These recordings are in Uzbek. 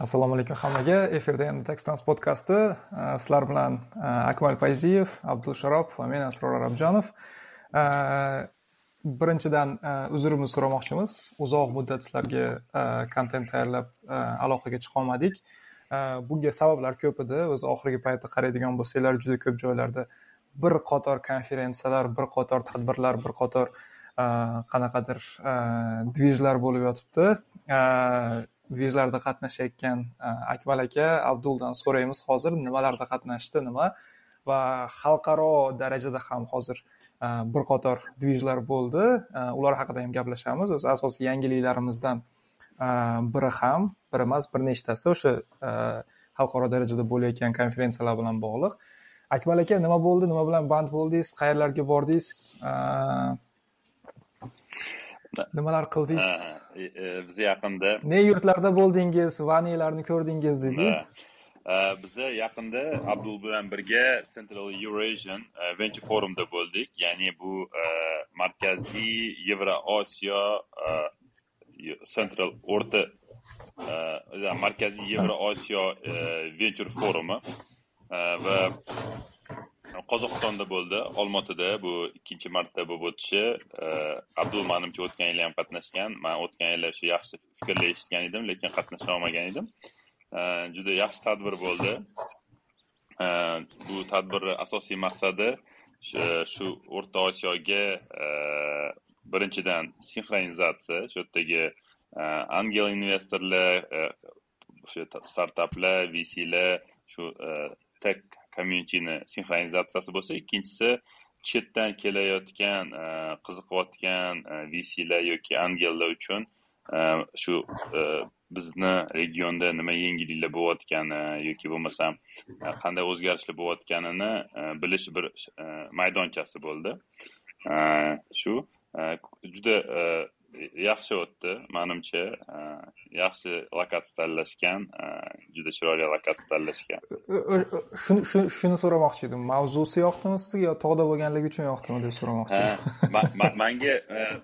assalomu alaykum hammaga. Efirda endi tekstans podkasti. Sizlar bilan e, akmal payziyev abdul sharopov va men asror arabjonov birinchidan e, uzrimizni so'ramoqchimiz. Uzoq muddat sizlarga e, kontent tayyorlab aloqaga chiqolmadik bunga sabablar ko'p edi. O'zi oxirgi paytda qaraydigan bo'lsanglar juda ko'p joylarda bir qator konferensiyalar bir qator tadbirlar bir qator qanaqadir dvijlar bo'lib yotibdi. Dvijlarda qatnashayotgan e, akmal aka abduldan so'raymiz hozir nimalarda qatnashdi nima? Va xalqaro darajada ham hozir e, bir qator dvijlar bo'ldi. E, ular haqida ham gaplashamiz. O'zi asosiy yangiliklarimizdan biri ham bir emas bir nechtasi o'sha xalqaro darajada bo'layotgan konferensiyalar bilan bog'liq. Akmal aka nima bo'ldi? Nima bilan band bo'ldingiz? Qayerlarga bordingiz? Nimalar qildingiz? E, e, biz yaqinda ne yurtlarda bo'ldingiz va nelarni ko'rdingiz dedik biza yaqinda abdul bilan birga central eurasian e, venture forumda bo'ldik. Ya'ni bu markaziy yevroosiyo central o'rta markaziy yevroosiyo venture forumi. Va qozog'istonda bo'ldi. Olmaotada bu ikkinchi marta bo'lib o'tishi e, abdul manimcha o'tgan yili ham qatnashgan. Man o'tgan yili shu yaxshi fikrlar eshitgan edim lekin qatnasha olmagan edim. E, juda yaxshi tadbir bo'ldi. E, bu tadbirni asosiy maqsadi shu o'rta osiyoga birinchidan sinxronizatsiya shu yerdagi angel investorlar o'sha startaplar vclar shu tech communityni sinxronizatsiyasi bo'lsa ikkinchisi chetdan kelayotgan e, qiziqayotgan e, vclar yoki angellar uchun e, shu bizni regionda nima yangiliklar bo'layotgani yoki bo'lmasam qanday o'zgarishlar bo'layotganini bilish bir maydonchasi bo'ldi. Shu juda yaxshi o'tdi manimcha. Yaxshi lokatsiya tanlashgan juda chiroyli lokatsiya tanlashgan shuni so'ramoqchi edim. Mavzusi yoqdimi sizga yo tog'da bo'lganligi uchun yoqdimi deb so'ramoqchi edim. Manga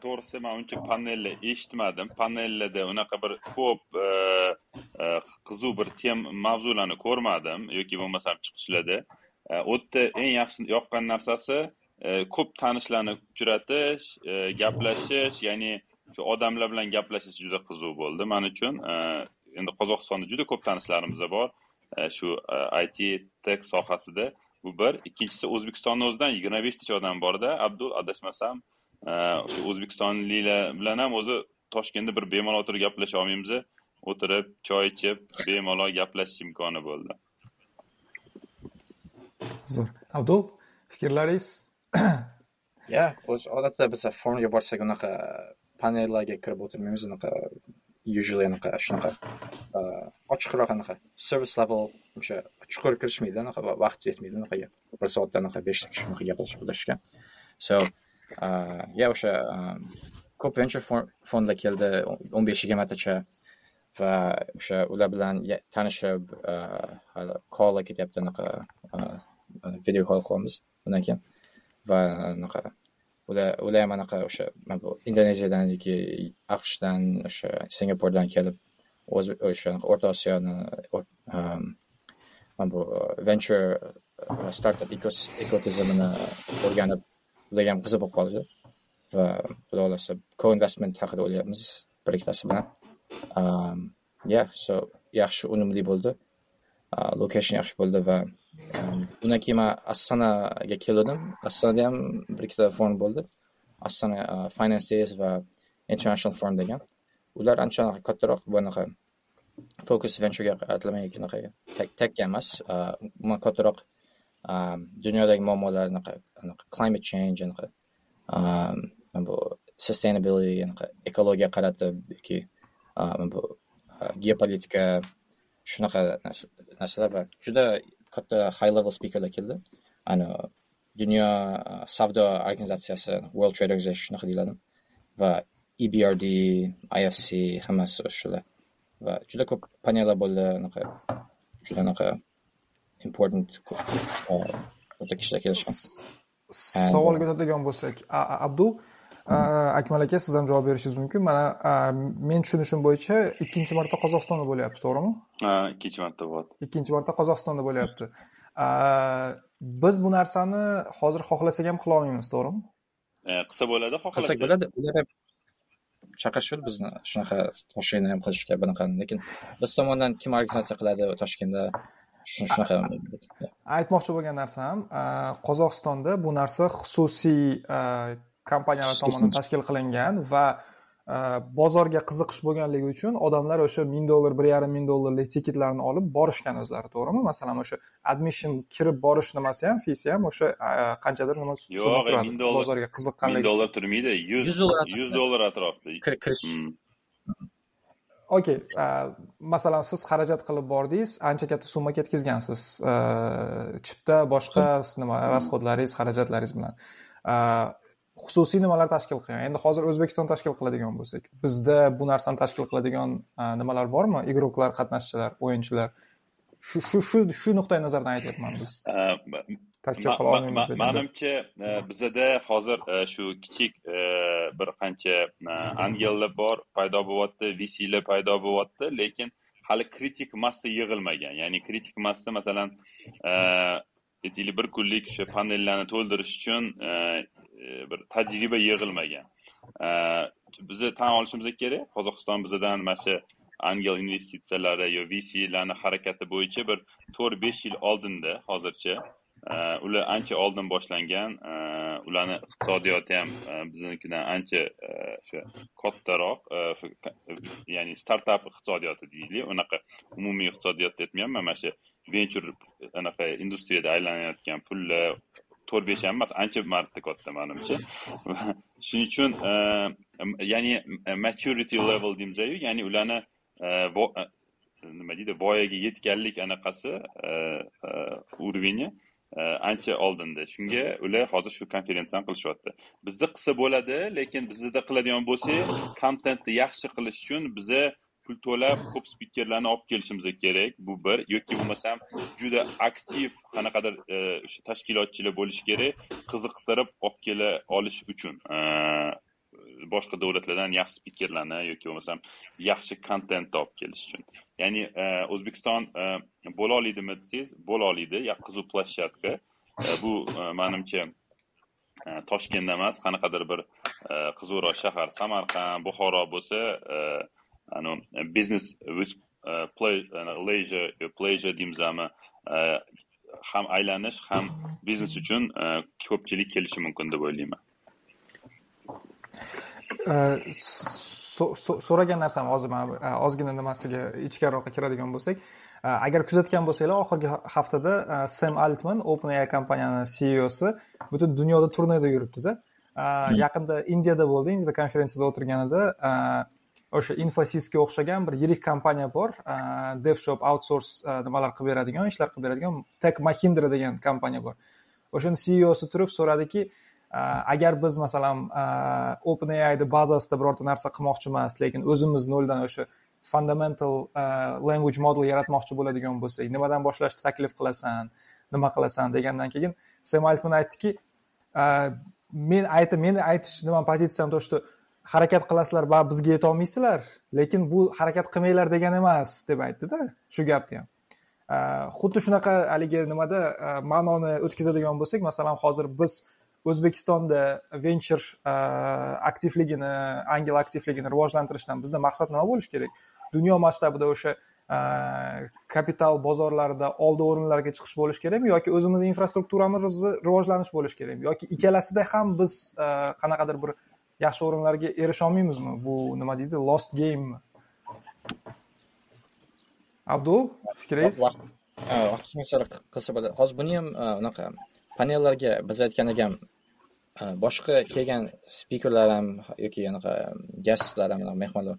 to'g'risi man uncha panelni eshitmadim. Panellarda unaqa bir ko'p qiziq bir tem mavzularni ko'rmadim yoki bo'lmasam chiqishlarda. U yerda eng yaxshi yoqqan narsasi ko'p tanishlarni uchratish gaplashish ya'ni shu odamlar bilan gaplashish juda qiziq bo'ldi. Man uchun endi qozog'istonda juda ko'p tanishlarimiz bor. Shu it tek sohasida bu bir. Ikkinchisi o'zbekistonni o'zidan yigirma beshtacha odam borda abdul adashmasam. Shu o'zbekistonliklar bilan ham o'zi toshkentda bir bemalol o'tirib gaplasha olmaymiz o'tirib choy ichib bemalol gaplashish imkoni bo'ldi. Zo'r. Abdul fikrlaringiz? Ya o'zi odatda biz forumga borsak unaqa panellarga kirib o'tirmaymiz anaqa usually anaqa shunaqa uh, ochiqroq anaqa service level o'sha chuqur kirishmaydi anaqa vaqt yetmaydi anaqa bir soatda anaqa beshta kishi unaqa gaplashib o'tirishga. So uh, ya o'sha um, ko'p venture fondlar keldi o'n besh yigirmatacha va o'sha ular bilan tanishib uh, kolla ketyapti anaqa video call qilamiz undan keyin va anaqa ular ular ham anaqa o'sha indoneziyadan yoki aqshdan o'sha singapurdan kelib o'sha o'rta osiyoni bu uh, venture uh, startup ekotizimini o'rganib ularga ham qiziq bo'lib qoldi. Va xudo xohlasa co investment haqida o'ylayapmiz bir ikkitasi bilan um, ya so yaxshi unumli bo'ldi. Uh, location yaxshi bo'ldi va undan keyin man assanaga keldim. Assanada ham bir ikkita fond bo'ldi. Assana e, finance days va international forum degan. Ular ancha kattaroq bunaqa focus venturega qaratilmagan unaqa takka emas. E, umuman kattaroq e, dunyodagi muammolar anaqa climate change anaqa bu sustainability anaqa ekologiya qaratib yoki bu geopolitika shunaqa narsalar va juda katta high level speakerlar keldi. Ani dunyo savdo organizatsiyasi world trade organization shunaqa deyiladi. Va ebrd ifc hammasi shular va juda ko'p panellar bo'ldi anaqa juda anaqa important katta kishilar kelishgan savolga o'tadigan bo'lsak abdul akmal aka siz ham javob berishingiz mumkin mana men tushunishim bo'yicha ikkinchi marta qozog'istonda bo'lyapti to'g'rimi ha ikkinchi marta bo'lyapti ikkinchi marta qozog'istonda bo'lyapti biz bu narsani hozir xohlasak ham qila olmaymiz to'g'rimi qilsa bo'ladi xohlasak qilsak bo'ladi ular ham chaqirishadi bizni shunaqa toshkentda ham qilishga bunaqani lekin biz tomondan kim organizatsiya qiladi toshkentda shunaqa aytmoqchi bo'lgan narsam qozog'istonda bu narsa xususiy kompaniyalar tomonidan tashkil qilingan va bozorga qiziqish bo'lganligi uchun odamlar o'sha ming dollar bir yarim ming dollarlik tiketlarni olib borishgan o'zlari to'g'rimi? Masalan o'sha admission kirib borish nimasi ham fisi ham o'sha qanchadir nima yo'q ming dollar bozorga qiziqqanligi ming dollar turmaydi yuz yuz dollar atrofida kirish. Okey masalan siz xarajat qilib bordingiz ancha katta summa ketkazgansiz. Chipta boshqa nima расходlaringiz xarajatlaringiz bilan xususiy nimalar tashkil qilgan. Endi hozir o'zbekiston tashkil qiladigan bo'lsak bizda bu narsani tashkil qiladigan nimalar bormi? Игрокlar qatnashchilar o'yinchilar. Shu shu shu shu nuqtai nazardan aytyapman biz. Tashkil qila olmaymiz manimcha bizada hozir shu kichik bir qancha angellar bor paydo bo'lyapti vclar paydo bo'lyapti lekin hali kritik massa yig'ilmagan. Ya'ni kritik massa masalan aytaylik bir kunlik o'sha panellarni to'ldirish uchun E, bir tajriba yig'ilmagan. E, Bizni tan olishimiz kerak. Qozog'iston bizadan mana shu angel investitsiyalari yo vclarni harakati bo'yicha bir to'rt besh yil oldinda hozircha e, ular ancha oldin boshlangan. Ularni iqtisodiyoti ham biznikidan ancha o'sha kattaroq o'sha ya'ni startap iqtisodiyoti deylik. Unaqa umumiy iqtisodiyot aytmayapman. Mana shu venchur anaqa industriyada aylanayotgan pullar to'rt besh ham emas ancha marta katta manimcha. Shuning uchun e, ya'ni e, maturity level deymizayu ya'ni ularni e, nima deydi voyaga yetganlik anaqasi уровени ancha oldinda. Shunga ular hozir shu konferensiyani qilishyapti. Bizda qilsa bo'ladi lekin bizda qiladigan bo'lsak kontentni yaxshi qilish uchun biza pul to'lab ko'p spikerlarni olib kelishimiz kerak bu bir. Yoki bo'lmasam juda aktiv qanaqadir e, o'sha tashkilotchilar bo'lishi kerak qiziqtirib olib kela olish uchun. E, boshqa davlatlardan yaxshi spikerlarni yoki bo'lmasam yaxshi kontentni olib kelish uchun. Ya'ni e, o'zbekiston bo'la oladimi desangiz bo'la oladi. Qiziq plashatka bu manimcha toshkentda emas qanaqadir bir qiziqroq shahar samarqand buxoro bo'lsa business with leisure pleasure deymizmi ham aylanish ham biznes uchun ko'pchilik kelishi mumkin deb o'ylayman. So'ragan narsam hozir mana ozgina nimasiga ichkariroqqa kiradigan bo'lsak agar kuzatgan bo'lsanglar oxirgi haftada sem altman openai kompaniyani ceosi butun dunyoda turneda yuribdida. Yaqinda indiyada bo'ldi indiyada konferensiyada o'tirganida o'sha infosisga o'xshagan bir yirik kompaniya bor. Devshop outsource nimalar qilib beradigan ishlar qilib beradigan tek mahindra degan kompaniya bor. O'shani ceosi turib so'radiki agar biz masalan openaini bazasida birorta narsa qilmoqchi emas lekin o'zimiz noldan o'sha fundamental language model yaratmoqchi bo'ladigan bo'lsak nimadan boshlashni taklif qilasan nima qilasan degandan keyin sem altman aytdiki men aytib meni aytish nima pozitsiyam то что harakat qilasizlar baribir bizga yetolmaysizlar lekin bu harakat qilmanglar degani emas deb aytdida shu gapni ham. Xuddi shunaqa haligi nimada e, ma'noni o'tkazadigan bo'lsak masalan hozir biz o'zbekistonda venture e, aktivligini angel aktivligini rivojlantirishdan bizda maqsad nima bo'lishi kerak? Dunyo masshtabida o'sha e, kapital bozorlarida oldi o'rinlarga chiqish bo'lishi kerakmi? Yoki o'zimizni infrastrukturamizni rivojlanish bo'lishi kerakmi? Yoki ikkalasida ham biz qanaqadir bir yaxshi o'rinlarga erisha olmaymizmi bu nima deydi? Lost gamemi abdul fikringiz? Qilsa bo'ladi hozir buni ham e, unaqa panellarga biz aytgandek ham e, boshqa kelgan spikerlar ham yoki anaqa e, gastlar ham mehmonlar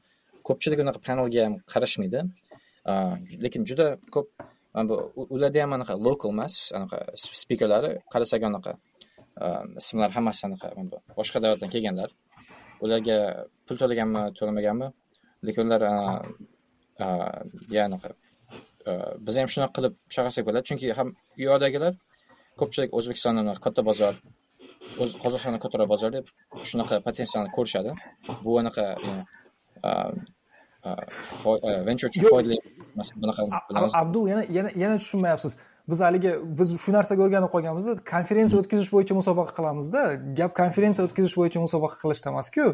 ko'pchilik unaqa panelga ham qarashmaydi. Lekin juda ko'p ularda ham anaqa lokal emas anaqa spikerlari qarasak anaqa ismlar hammasi anaqa boshqa davlatdan kelganlar. Ularga pul to'laganmi to'lamaganmi? Lekin ular anaqa biz ham shunaqa qilib chaqirsak bo'ladi. Chunki ham u yoqdagilar ko'pchilik o'zbekistonda katta bozor o'z qozog'istonda kattaroq bozor deb shunaqa potensialni ko'rishadi. Bu anaqa venture uchun foydali bunaqa abdul yana yana yana tushunmayapsiz biz haligi biz shu narsaga o'rganib qolganmizda konferensiya o'tkazish bo'yicha musobaqa qilamizda gap konferensiya o'tkazish bo'yicha musobaqa qilishda emasku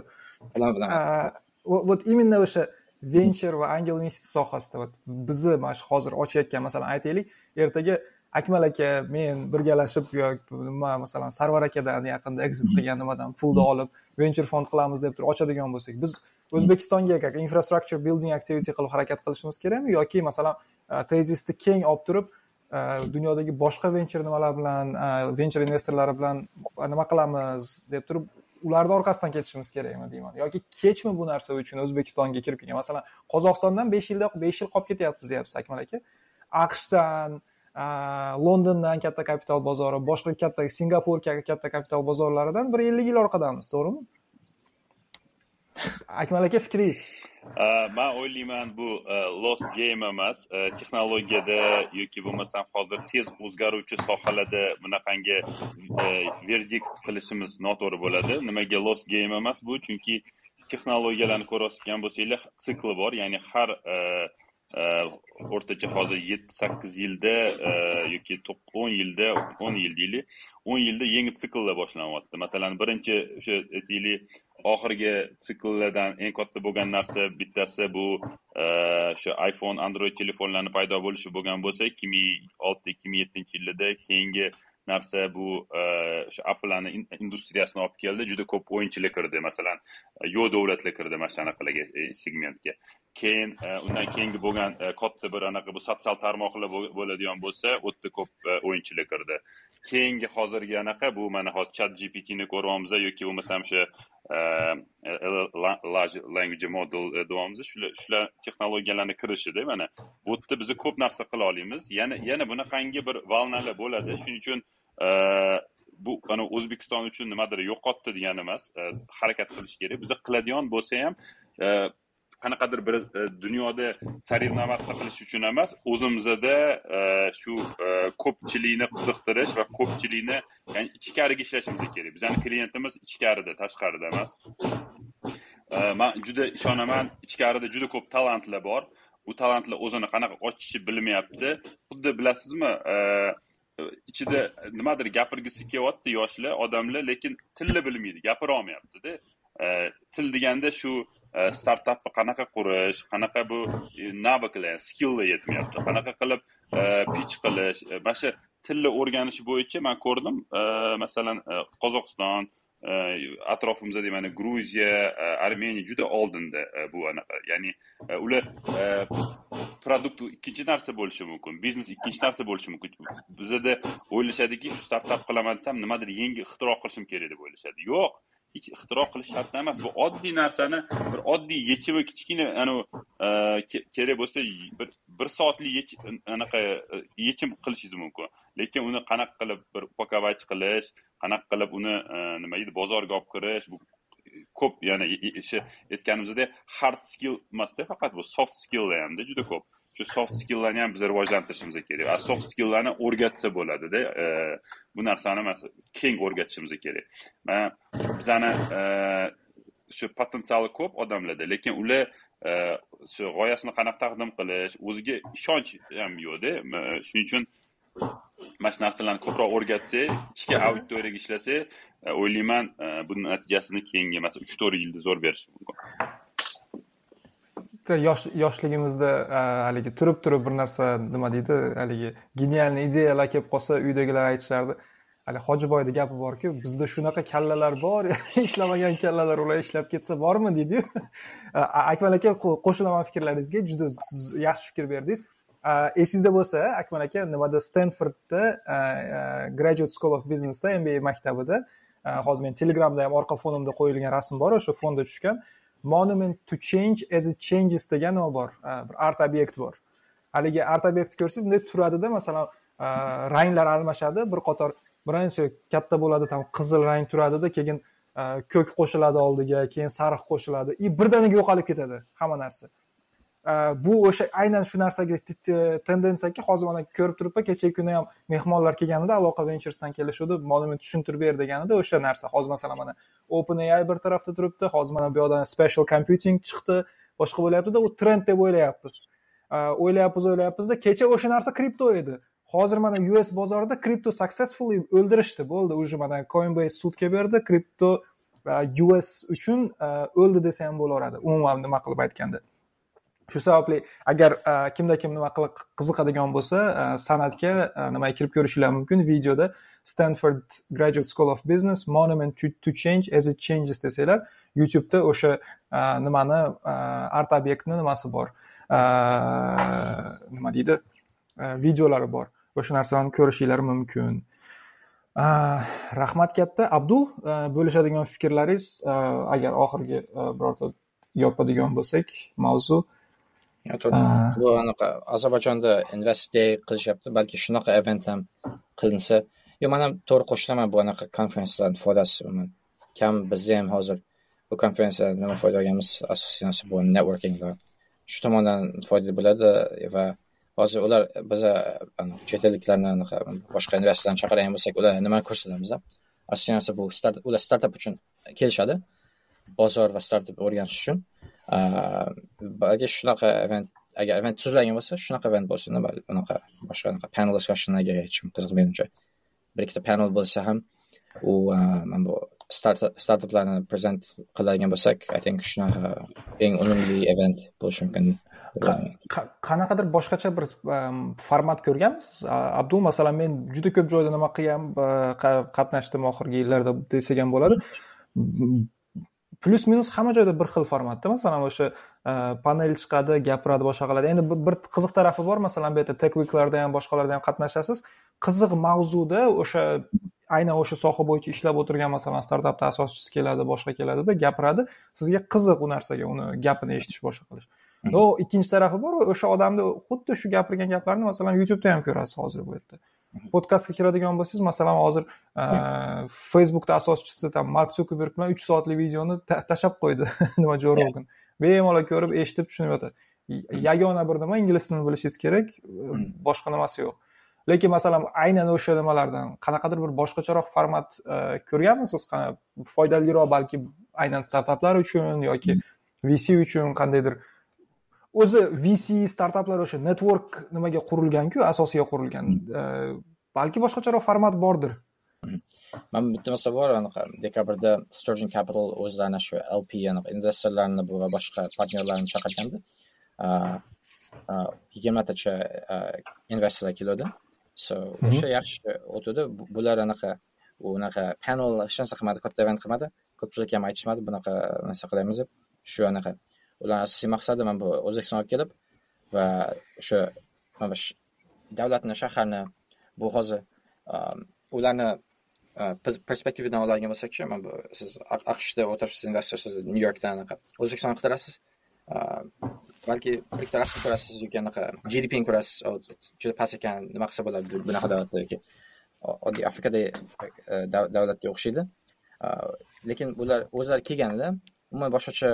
bilaman bilaman. Вот именно o'sha venture va angel investitsiya sohasida вот bizni mana shu hozir ochayotgan masalan aytaylik ertaga akmal aka men birgalashib nima masalan sarvar akadan yaqinda exit qilgan nimadan pulni olib venture fond qilamiz deb turib ochadigan bo'lsak biz o'zbekistonga как infrastructure building activity qilib harakat qilishimiz kerakmi? Yoki masalan tezisni keng olib turib Э, dunyodagi boshqa venture nimalar bilan э, venture investorlari bilan nima qilamiz deb turib ularni orqasidan ketishimiz kerakmi deyman. Yoki kechmi bu narsa uchun o'zbekistonga kirib kelgan? Masalan qozog'istondan besh yilda besh yil qolib ketyapmiz deyapsiz akmal aka. Aqshdan e, londondan katta kapital bozori boshqa katta singapur katta kapital bozorlaridan bir ellik yil orqadamiz to'g'rimi? Akmal aka fikringiz man o'ylayman bu lost game emas texnologiyada yoki bo'lmasam hozir tez o'zgaruvchi sohalarda bunaqangi verdikt qilishimiz noto'g'ri bo'ladi nimaga lost game emas bu chunki texnologiyalarni ko'rayotgan bo'lsanglar sikli bor ya'ni har o'rtacha hozir yetti sakkiz yilda yoki o'n yilda o'n yil deylik o'n yilda yangi sikllar boshlanyapti masalan birinchi o'sha aytaylik oxirgi sikllardan eng katta bo'lgan narsa bittasi bu o'sha iphone android telefonlarni paydo bo'lishi bo'lgan bo'lsa ikki ming olti ikki ming yettinchi yillarda keyingi narsa bu e, o'sha applani industriyasini olib keldi juda ko'p o'yinchilar kirdi. Masalan e, yo davlatlar kirdi mana shu anaqalarga e, segmentga. Keyin undan keyingi bo'lgan katta bir anaqa bu sotsial tarmoqlar bo'ladigan bo'lsa u yerda ko'p o'yinchilar kirdi. Keyingi hozirgi anaqa bu mana hozir chat gptni ko'ryapmiz yoki bo'lmasam o'sha language model deyapmiz shular shular texnologiyalarni kirishida mana bu yerda biz ko'p narsa qila olamiz. Yana yana bunaqangi bir volnalar bo'ladi. Shuning uchun bu mana o'zbekiston uchun nimadir yo'qotdi degani emas. Harakat qilish kerak. Biza qiladigan bo'lsa ham e, qanaqadir bir e, dunyoda соревноваться qilish uchun emas o'zimizda e, shu ko'pchilikni qiziqtirish va ko'pchilikni ya'ni ichkariga ishlashimiz kerak. Bizani klientimiz ichkarida tashqarida emas. Man juda ishonaman ichkarida juda ko'p talantlar bor. Bu talantlar o'zini qanaqa ochishni bilmayapti. Xuddi bilasizmi ichida nimadir gapirgisi kelyapti yoshlar odamlar lekin tilni bilmaydi gapira olmayaptida e, til deganda shu e, startapni qanaqa qurish qanaqa bu e, навыклар skilllar yetmayapti qanaqa qilib pitch qilish mana shu tilni o'rganish bo'yicha man ko'rdim masalan qozog'iston atrofimizda mana gruziya armeniya juda oldinda bu anaqa. Ya'ni ular produkt ikkinchi narsa bo'lishi mumkin biznes ikkinchi narsa bo'lishi mumkin. Bizada o'ylashadiki shu startap qilaman desam nimadir yangi ixtiro qilishim kerak deb o'ylashadi. Yo'q hech ixtiro qilish shart emas. Bu oddiy narsani bir oddiy yechimi kichkina anavi e, kerak bo'lsa bir bir soatlik anaqa e, yechim qilishingiz mumkin. Lekin uni qanaqa qilib bir upakovать qilish qanaqa qilib uni e, nima deydi bozorga olib kirish bu ko'p ya'ni o'sha aytganimizdek hard skill emasda faqat bu soft skill hamda juda ko'p. Shu soft skilllarni ham biz rivojlantirishimiz kerak. A soft skilllarni o'rgatsa bo'ladida e, bu narsani keng o'rgatishimiz kerak. Mana bizani e, shu potensiali ko'p odamlarda lekin ular e, shu g'oyasini qanaqa taqdim qilish o'ziga ishonch ham yo'qda. Shuning uchun mana shu narsalarni ko'proq o'rgatsak ichki auditoriyaga ishlasak o'ylayman buni natijasini keyingi masalan uch to'rt yilda zo'r berishi mumkin. Yosh yoshligimizda haligi turib turib bir narsa nima deydi haligi genialniy ideyalar kelib qolsa uydagilar aytishardi. Hali hojiboyni gapi borku bizda shunaqa kallalar bor ishlamagan kallalar ular ishlab ketsa bormi deydiyu akmal aka qo'shilaman fikrlaringizga juda siz yaxshi fikr berdingiz. Esingizda bo'lsa akmal aka nimada stenfordda graduate school of businessda mba maktabida hozir men telegramda ham orqa fonimda qo'yilgan rasm bor o'sha fonda tushgan. Monument to change as it changes degan nima bor? Bir art obyekt bor. Haligi art obyektni ko'rsangiz bunday turadida masalan ranglar almashadi bir qator birinchi katta bo'ladi там qizil rang turadida keyin ko'k qo'shiladi oldiga keyin sariq qo'shiladi и birdaniga yo'qolib ketadi hamma narsa. Э, bu o'sha aynan shu narsaga tendensiyaki hozir mana ko'rib turibman kechagi kuni ham mehmonlar kelganida aloqa venturesdan kelishuvdi. Monument tushuntirib ber deganida o'sha narsa. Hozir masalan mana open ai bir tarafda turibdi hozir mana bu yoqdan special computing chiqdi. Boshqa bo'lyaptida u trend deb o'ylayapmiz. Э, o'ylayapmiz o'ylayapmizda kecha o'sha narsa kripto edi. Hozir mana us bozorida kripto successfully o'ldirishdi bo'ldi. Уже mana coinbase sudga berdi kripto э, us uchun o'ldi desa ham bo'laveradi. Umuman nima qilib aytganda. Shu sababli agar e, kimda kim nima qilib qiziqadigan bo'lsa e, san'atga e, nimaga kirib ko'rishinglar mumkin videoda stanford graduate school of business monument to change as it changes desanglar youtubeda o'sha nimani art obyektni nimasi bor nima deydi videolari bor. O'sha narsani ko'rishinglar mumkin. Rahmat katta. Abdul bo'lishadigan fikrlaringiz agar oxirgi birorta yopadigan bo'lsak mavzu bu anaqa ozarbayjonda invest day qilishyapti balki shunaqa event ham qilinsa yo man ham to'g'ri qo'shilaman bu anaqa konferensiyalarni foydasi umuman kam bizda ham hozir bu konferensiyadan nima foyda olganmiz asosiy narsa bu networking va shu tomondan foyda bo'ladi va hozir ular biza chet elliklarni anaqa boshqa investorlarni chaqiradigan bo'lsak ular nimani ko'rsatamiz asosiy narsa bu ular startap uchun kelishadi bozor va startap o'rganish uchun agar shunaqa event agar event tuziladigan bo'lsa shunaqa event bo'lsin unaqa boshqa anaqa panel discussionaga hech kim qiziq menimcha bir ikkita panel bo'lsa ham u mana bu startaplarni prezent qiladigan bo'lsak i think shunaqa eng unumli event bo'lishi mumkin qanaqadir boshqacha bir format ko'rganmisiz abdul masalan men juda ko'p joyda nima qilgan qatnashdim oxirgi yillarda desak ham bo'ladi plyus minus hamma joyda bir xil formatda. Masalan o'sha e, panel chiqadi gapiradi boshqa qiladi endi bir qiziq tarafi bor. Masalan bu yerda techweeklarda ham boshqalarda ham qatnashasiz. Qiziq mavzuda o'sha aynan o'sha soha bo'yicha ishlab o'tirgan masalan startapni asoschisi keladi boshqa keladida gapiradi. Sizga qiziq u narsaga uni gapini eshitish boshqa qilish. No ikkinchi tarafi bor o'sha odamni xuddi shu gapirgan gaplarni masalan youtubeda ham ko'rasiz hozir bu yerda podkastga kiradigan bo'lsangiz masalan hozir e, facebookda asoschisi tam mark sukerberg bilan uch soatlik videoni tashlab qo'ydi nima jo rogan. Bemalol ko'rib eshitib tushunib yotadi. Yagona bir nima ingliz tilini bilishingiz kerak e, boshqa nimasi yo'q. Lekin masalan aynan o'sha nimalardan qanaqadir bir boshqacharoq format e, ko'rganmisiz foydaliroq balki aynan startaplar uchun yoki vc uchun qandaydir o'zi vc startaplar o'sha network nimaga qurilganku asosiga qurilgan. Balki boshqacharoq format bordir. Man bitta masala bor anaqa dekabrda sturgeon capital o'zlarini shu lp anaqa investorlarni va boshqa partnerlarni chaqirganda yigirmatacha investorlar keluvdi so o'sha yaxshi o'tdi bular anaqa unaqa panel hech narsa qilmadi katta event qilmadi. Ko'pchilik ham aytishmadi bunaqa narsa qilamiz deb. Shu anaqa ularni asosiy maqsadi mana bu o'zbekistonga olib kelib va o'sha mana bu davlatni shaharni bu hozir um, ularni uh, perspektividan oladigan bo'lsakchi mana bu siz aqshda o'tiribsiz investor siz nyu yorkdan anaqa o'zbekistonni qidirasiz uh, balki bir ikkita rasm ko'rasiz yoki anaqa gdpni ko'rasiz juda past ekan nima qilsa bo'ladi bunaqa davlatda yoki oddiy afrikada uh, davlatga o'xshaydi. Lekin ular o'zlari kelganida umuman boshqacha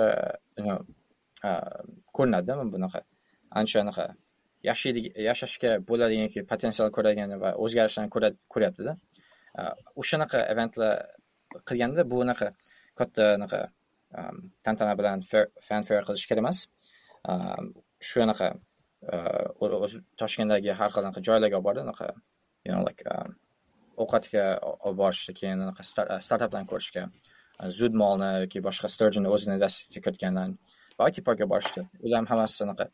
Э, ko'rinadida bunaqa? Ancha anaqa yashaydi yashashga bo'ladiganki yoki potensial ko'radigan va o'zgarishlarni ko'ryaptida. Э, o'shanaqa eventlar qilganda bu unaqa katta anaqa tantana bilan fanfare qilish kerak emas. Shu anaqa э, toshkentdagi har xil anaqa joylarga olib bordi anaqa you know like ovqatga olib borishdi keyin anaqa startaplarni ko'rishga zud molni yoki boshqa sturgeon o'zini investitsiya kiritganlarni balki it borishdi. Ularni hammasi anaqa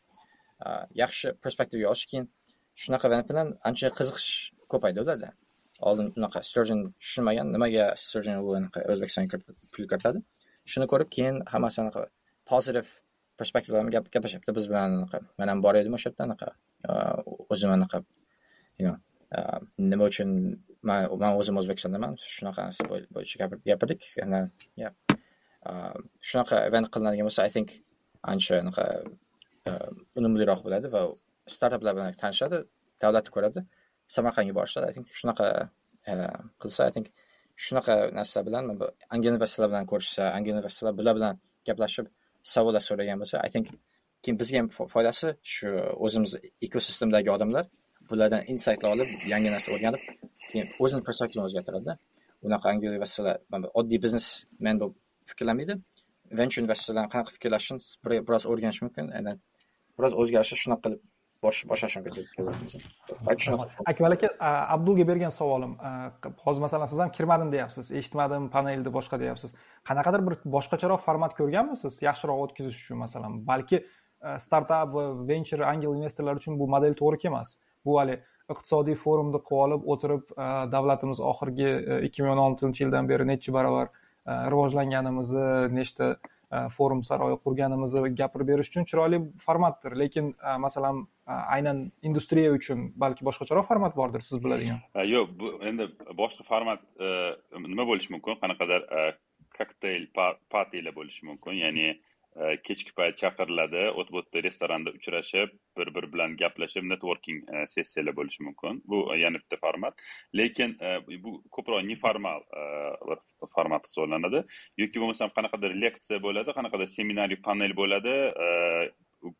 yaxshi perspektivga olish keyin shunaqa bilan ancha qiziqish ko'paydi ularda oldin unaqa sturgeon tushunmagan nimaga sturgeon u anaqa o'zbekistonga pul kiritadi? Shuni ko'rib keyin hammasi anaqa pozitiv perspektiv bilan biz bilan anaqa man ham bor edim o'sha yerda anaqa o'zim anaqa nima uchun man man o'zim o'zbekistondaman shunaqa narsa bo'yicha gapirdik. Shunaqa event qilinadigan bo'lsa i think ancha anaqa e, unumliroq bo'ladi va startaplar bilan tanishadi davlatni ko'radi samarqandga borishadi. I think shunaqa e, qilsa i think shunaqa narsalar bilan angel investorlar bilan ko'rishsa angel investorlar bular bilan gaplashib savollar so'ragan bo'lsa i think keyin bizga ham foydasi shu o'zimiz ekosistemdagi odamlar bulardan insaytlar olib yangi narsa o'rganib keyin o'zini perspektivini o'zgartiradida. Unaqa angliya investorlar oddiy biznesmen bo'lib fikrlamaydi venture investorlar qanaqa fikrlashini biroz o'rganish mumkin biroz o'zgarishni shunaqa qilib boshlash mumkin akmal aka abdulga bergan savolim hozir masalan siz ham kirmadim deyapsiz eshitmadim panelni boshqa deyapsiz. Qanaqadir bir boshqacharoq format ko'rganmisiz yaxshiroq o'tkazish uchun masalan? Balki startap va venture angel investorlar uchun bu model to'g'ri kelmas. Bu hali iqtisodiy forumni qilib olib o'tirib davlatimiz oxirgi e, ikki ming o'n oltinchi yildan beri nechi barobar E, rivojlanganimizni nechta e, forum saroyi qurganimizni gapirib berish uchun chiroyli formatdir. Lekin e, masalan aynan industriya uchun balki boshqacharoq format bordir siz biladigan? Yo'q bu endi boshqa format nima bo'lishi mumkin? Qanaqadir kokteyl partiyalar bo'lishi mumkin ya'ni Э, kechki payt chaqiriladi o't bu restoranda uchrashib bir bir bilan gaplashib networking e, sessiyalar bo'lishi mumkin. Bu e, yana bitta format. Lekin e, bu ko'proq neformal bir format hisoblanadi. Yoki bo'lmasam qanaqadir leksiya bo'ladi qanaqadir seminariy panel bo'ladi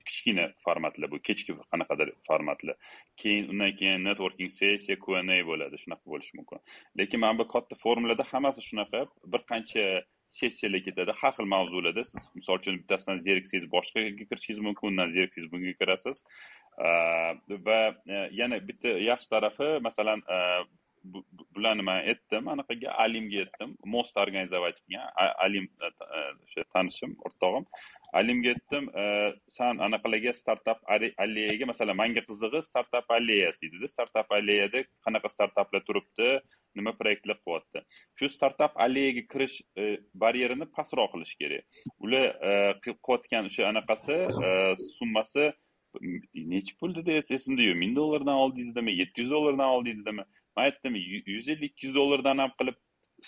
kichkina formatlar bu kechki qanaqadir formatlar. Keyin undan keyin networking sessiya qa bo'ladi shunaqa bo'lishi mumkin. Lekin mana bu katta forumlarda hammasi shunaqa bir qancha sessiyalar ketadi har xil mavzularda siz misol uchun bittasidan zeriksangiz boshqaga kirishingiz mumkin undan zeriksangiz bunga kirasiz. Va e, yana bitta yaxshi tarafi masalan e, bularni man aytdim anaqaga alimga aytdim most organizовать qilgan alim e, o'sha e, tanishim o'rtog'im. Alimga aytdim e, san anaqalarga startap alleyaga masalan manga qizig'i startap alleyasi edida startap alleyada qanaqa startaplar turibdi nima proyektlar qilyapti. Shu startap alleyaga kirish baryerini pastroq qilish kerak. Ular qilayotgan o'sha anaqasi summasi nechi pul dedi esimda yo'q ming dollardan oldi deydimi yetti yuz dollardan oldi deydimi man aytdim yuz ellik ikki yuz dollardan ham qilib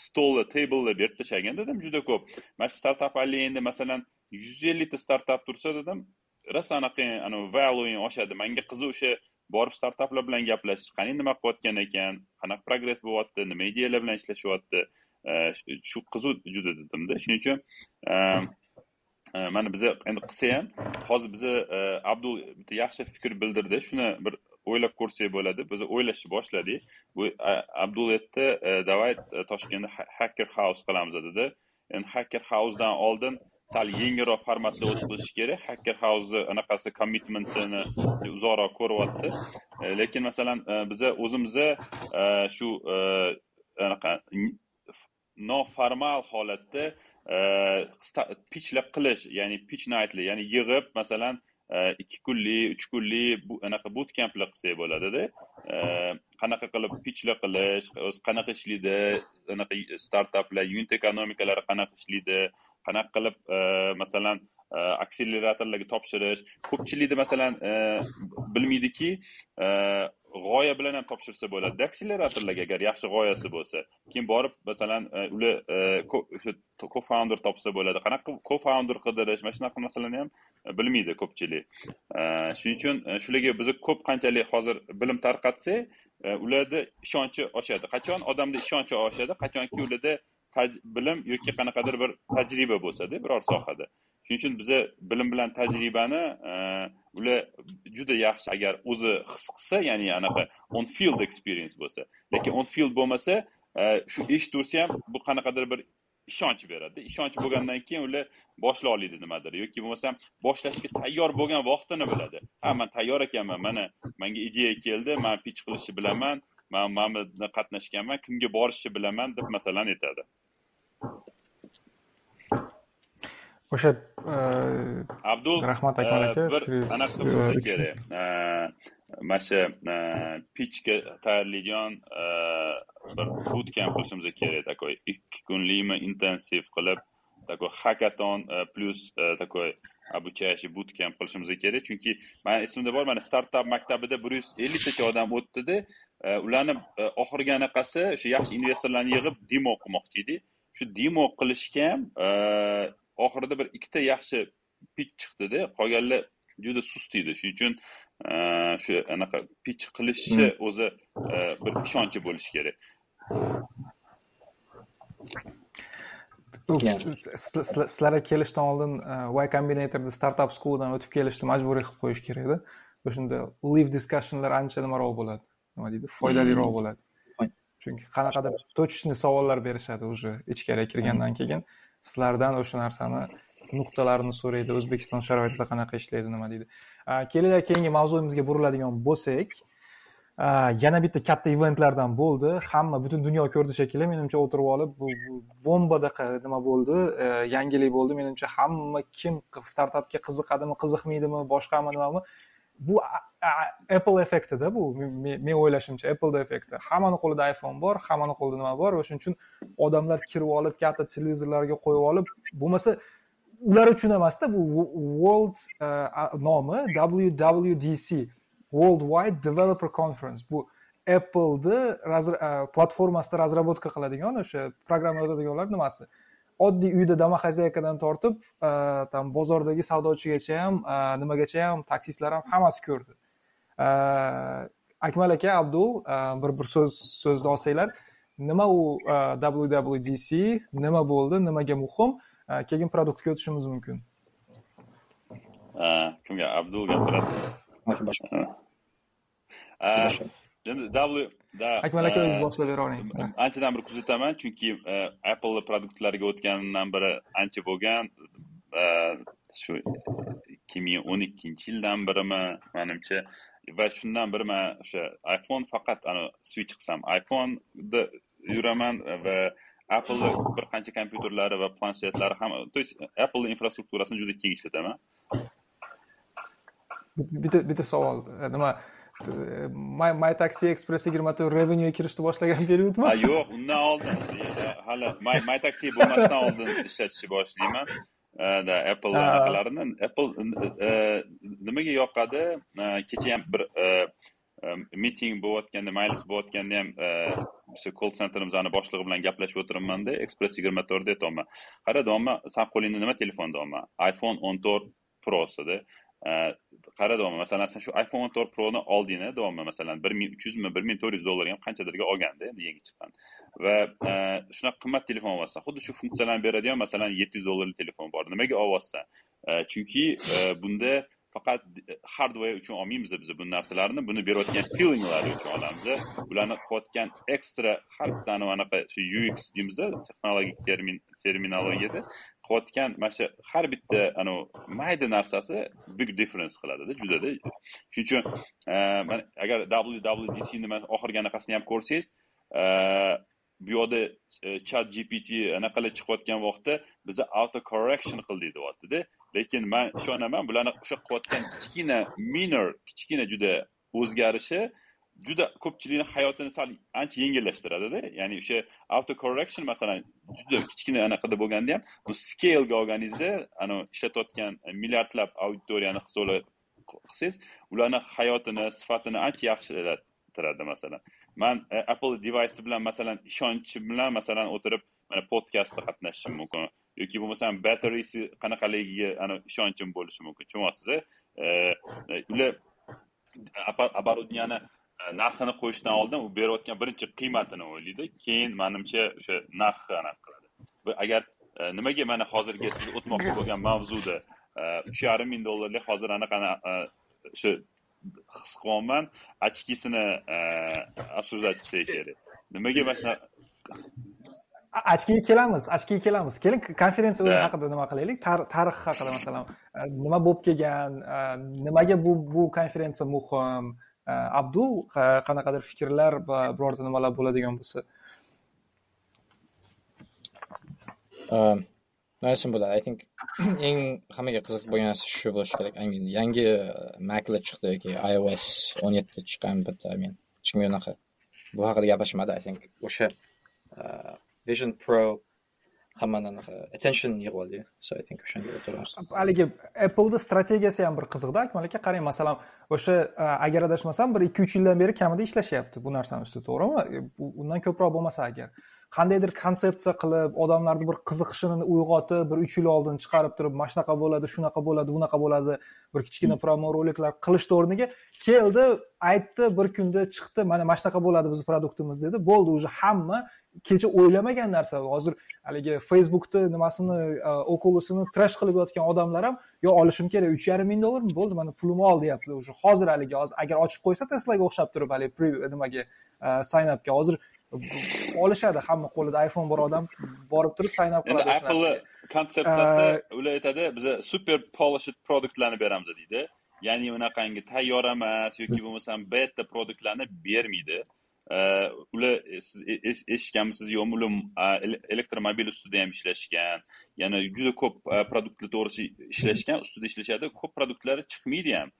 stolni tablni berib tashlagan dedim juda ko'p. Mana shu startap endi masalan yuz ellikta startap tursa dedim rosa anaqa anavi valuing oshadi. Manga qiziq o'sha borib startaplar bilan gaplashish qani nima qilayotgan ekan qanaqa progress bo'lyapti nima ideyalar bilan ishlashyapti e, shu qiziq juda dedimda shuning uchun e, e, mana biza endi qilsa ham hozir biza abdul bitta yaxshi fikr bildirdi. Shuni bir o'ylab ko'rsak bo'ladi. Biz o'ylashni boshladik. Bu abdul aytdi давай e, e, toshkentda hacker house qilamiz dedi. Endi hacker housedan oldin sal yengilroq formatda o'tkazish kerak. Hacker house anaqasi commitmentini uzoqroq ko'ryapti. E, lekin masalan biza o'zimizni shu anaqa noformal holatda pitchlar qilish ya'ni pitch nightli ya'ni yig'ib masalan E, ikki kunlik uch kunlik anaqa anaqa kamplar qilsak bo'ladida e, qanaqa qilib pichlar qilish o'zi qanaqa ishlaydi anaqa startaplar yunt ekonomikalari qanaqa ishlaydi qanaqa qilib e, masalan akseleratorlarga topshirish ko'pchilikda masalan bilmaydiki g'oya bilan ham topshirsa bo'ladi. Akseleratorlarga agar yaxshi g'oyasi bo'lsa. Keyin borib masalan e, ular e, o'sha co founder topsa bo'ladi. Qanaqa co founder qidirish mana shunaqa masalani ham e, bilmaydi ko'pchilik. Shuning uchun shularga biz ko'p qanchalik hozir bilim tarqatsak ularni ishonchi oshadi. Qachon odamda ishonchi oshadi? Qachonki ularda bilim yoki qanaqadir bir tajriba bo'lsada biror sohada. Shuning uchun biza bilim bilan tajribani e, ular juda yaxshi agar o'zi his qilsa ya'ni anaqa on field experience bo'lsa lekin on field bo'lmasa e, shu eshitaversa ham bu qanaqadir bir ishonch beradi. Ishonch bo'lgandan keyin ular boshlay oladi nimadir yoki bo'lmasam boshlashga tayyor bo'lgan vaqtini biladi. Ha man tayyor ekanman mana manga ideya keldi man pitch qilishni bilaman man mana bunda qatnashganman kimga borishni bilaman deb masalan aytadi. O'sha abdul rahmat akmal aka mana shu pitchga tayyorlaydigan bir bootcamp qilishimiz kerak такой ikki kunlikmi intensiv qilib такой hakaton plyus такой обучающий bootcamp qilishimiz kerak chunki mani esimda bor mana startap maktabida bir yuz elliktacha odam o'tdida ularni oxirgi anaqasi o'sha yaxshi investorlarni yig'ib demo qilmoqchi edi shu demo qilishga ham oxirida bir ikkita yaxshi pitch chiqdida. Qolganlar juda sust edi. Shuning uchun shu anaqa pitch qilishni o'zi bir ishonchi bo'lishi kerak. Sizlarga kelishdan oldin y combinatorda startup schooldan o'tib kelishni majburiy qilib qo'yish kerakda o'shanda live discussionlar ancha nimaroq bo'ladi? Nima deydi? Foydaliroq hmm. bo'ladi. Chunki qanaqadir точный savollar berishadi уже ichkariga kirgandan keyin sizlardan o'sha narsani nuqtalarini so'raydi o'zbekiston sharoitida qanaqa ishlaydi nima deydi. Kelinglar keyingi mavzuyimizga buriladigan bo'lsak yana bitta katta eventlardan bo'ldi. Hamma butun dunyo ko'rdi shekilli. Menimcha o'tirib olib bu bombadaqa nima bo'ldi? E, yangilik bo'ldi. Menimcha hamma kim startapga qiziqadimi qiziqmaydimi boshqami nimami bu apple effektida bu. Men o'ylashimcha appleni effekti hammani qo'lida iphone bor hammani qo'lida nima bor? O'shaning uchun odamlar kirib olib katta televizorlarga qo'yib olib bo'lmasa ular uchun emasda bu world e, nomi wwdc worldwide developer conference. Bu appleni e, platformasida разработка qiladigan o'sha programma yozadiganlar nimasi? Oddiy uyda домохозяйкадан tortib там bozordagi savdochigacha ham nimagacha ham taksistlar ham hammasi ko'rdi. Akmal aka abdul bir bir so'z so'zni olsanglar. Nima u wwdc nima bo'ldi nimaga muhim? Keyin produktga o'tishimiz mumkin. Kimga? Abdul gapiradi endi w akmal aka o'zingiz boshlab beravering anchadan beri kuzataman chunki apple produktlariga o'tganimdan beri ancha bo'lgan shu ikki ming o'n ikkinchi yildan birimi manimcha va shundan beri man o'sha iphone faqat ana switch qilsam iphoneda yuraman va apple bir qancha kompyuterlari va planshetlari ham то есть apple infrastrukturasini juda keng ishlataman. Bitta bitta savol. Nima my taxi express yigirma to'rt revenue kirishni boshlagan periodmi yo'q undan oldin hali my taxi bo'lmasdan oldin ishlatishni boshlayman. Da apple anaqalarini apple nimaga yoqadi? Kecha ham bir miting bo'layotganda maylis bo'layotganda ham o'sha call centerimizni boshlig'i bilan gaplashib o'tiribmanda express yigirma to'rtda aytyapman. Qara deyapman san qo'lingda nima telefon deyapman iphone o'n to'rt prosida Э, qara deyapman masalan sen shu iphone o'n to'rt proni olding deyapman masalan bir ming uch yuzmi bir ming to'rt yuz dollarga ham qanchadirga olganda endi yangi chiqqan. Va e, shunaqa qimmat telefon olyapsan xuddi shu funksiyalarni beradigan masalan yetti yuz dollarlik telefon bor nimaga olyapsan e, chunki e, bunda faqat hardware uchun olmaymiz biz bu narsalarni buni berayotgan feelinglari uchun olamiz. Bularni qilayotgan ekstra har bittani anaqa shu ux deymiz texnologik termin terminologiyada qilayotgan mana shu har bitta anavi mayda narsasi big difference qiladida judada. Shuning uchun agar wwdc nima oxirgi anaqasini ham ko'rsangiz bu yoqda chat gpt anaqalar chiqayotgan vaqtda biza auto correction qil deyaptida lekin man ishonaman bularni o'sha qilayotgan kichkina minor kichkina juda o'zgarishi juda ko'pchilikni hayotini sal ancha yengillashtiradida ya'ni o'sha auto correction masalan juda kichkina anaqada bo'lganda ham bu scalega olganingizda anavi ishlatayotgan milliardlab auditoriyani hisobla qilsangiz ularni hayotini sifatini ancha yaxshilatiradi masalan man apple devaysi bilan masalan ishonchi bilan masalan o'tirib mana podkastda qatnashishim mumkin yoki bo'lmasam batterisi qanaqaligiga ana ishonchim bo'lishi mumkin tushunyapsiz ular оборудованияni narxini qo'yishdan oldin u berayotgan birinchi qiymatini o'ylaydi. Keyin manimcha o'sha narxi anaqa qiladi. Agar nimaga mana hozirgi siz o'tmoqchi bo'lgan mavzuda uch yarim ming dollarlik hozir anaqa o'sha his qilyapman ochkisini обсуждать qilsak kerak. Nimaga mana shunaqa ochkiga kelamiz ochkiga kelamiz. Keling konferensiya o'zi haqida nima qilaylik? Tarix haqida masalan nima bo'lib kelgan nimaga bu bu konferensiya muhim abdul qanaqadir fikrlar va birorta nimalar bo'ladigan bo'lsa. Nice simple i think eng hammaga qiziq bo'lgan narsa shu bo'lishi kerak. I mean yangi maclar chiqdi yoki ios o'n yetti chiqqan bitta i mean hech kim unaqa bu haqida gapirishmadi i think. O'sha Vision Pro hammani anaqa attention yig'ib oldi so i think o'shanga o'tiramiz. Haligi appleni strategiyasi ham bir qiziqda. Akmal aka qarang masalan o'sha agar adashmasam bir ikki uch yildan beri kamida ishlashyapti bu narsani ustida to'g'rimi e, undan ko'proq bo'lmasa agar. Qandaydir konsepsiya qilib odamlarni bir qiziqishini uyg'otib bir uch yil oldin chiqarib turib mana shunaqa bo'ladi shunaqa bo'ladi bunaqa bo'ladi bir kichkina promo roliklar qilishni o'rniga keldi aytdi bir kunda chiqdi mana mana shunaqa bo'ladi bizni produktimiz dedi bo'ldi уже hamma kecha o'ylamagan narsa. Hozir haligi facebookni nimasini e, okulusini trash qilib yotgan odamlar ham yo olishim kerak uch yarim ming dollarmi? Bo'ldi mana pulimni ol deyapti уже. Hozir haligi hozir agar ochib qo'ysa teslaga o'xshab turib haligi nimaga e, sign upga. Hozir olishadi hamma qo'lida iphone bor odam borib turib sign up qiladi apple konsepsiyasi ular aytadi biza super polished produktlarni beramiz deydi. Ya'ni unaqangi tayyor emas yoki bo'lmasam beta produktlarni bermaydi ular siz e, eshitganmisiz yo'qmi ular elektromobil ustida ham ishlashgan yana juda ko'p produktlar to'g'risida ishlashgan ustida ishlashadi ko'p produktlari chiqmaydi ham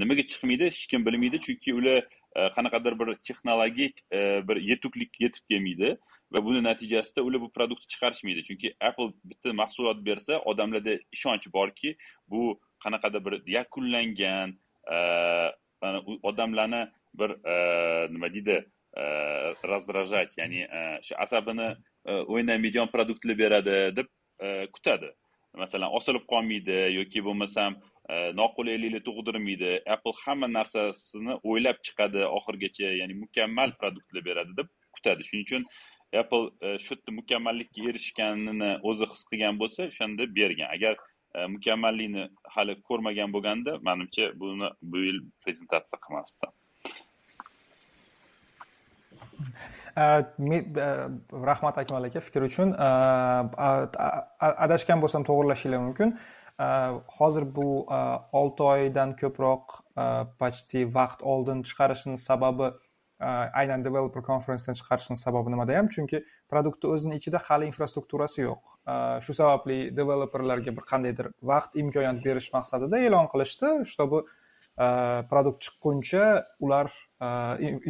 nimaga chiqmaydi hech kim bilmaydi chunki ular qanaqadir bir texnologik bir yetuklikka yetib kelmaydi va buni natijasida ular bu produktni chiqarishmaydi chunki apple bitta mahsulot bersa odamlarda ishonch borki bu qanaqadir bir yakunlangan odamlarni bir e, nima deydi e, раздражать ya'ni e, shu asabini o'ynamaydigan produktlar beradi deb kutadi. Masalan osilib qolmaydi yoki bo'lmasam noqulaylikni tug'dirmaydi. Apple hamma narsasini o'ylab chiqadi oxirigacha ya'ni mukammal produktlar beradi deb kutadi. Shuning uchun apple shu yerda mukammallikka erishganini o'zi his qilgan bo'lsa o'shanda bergan. Agar mukammallikni hali ko'rmagan bo'lganda manimcha buni bu yil prezentatsiya qilmasdi. Rahmat akmal aka fikr uchun adashgan bo'lsam to'g'irlashinglar mumkin hozir bu olti oydan ko'proq почти vaqt oldin chiqarishini sababi aynan developer konferensdan chiqarishni sababi nimada ham chunki produktni o'zini ichida hali infrastrukturasi yo'q shu sababli developerlarga bir qandaydir vaqt imkoniyat berish maqsadida e'lon qilishdi чтобы produkt chiqquncha ular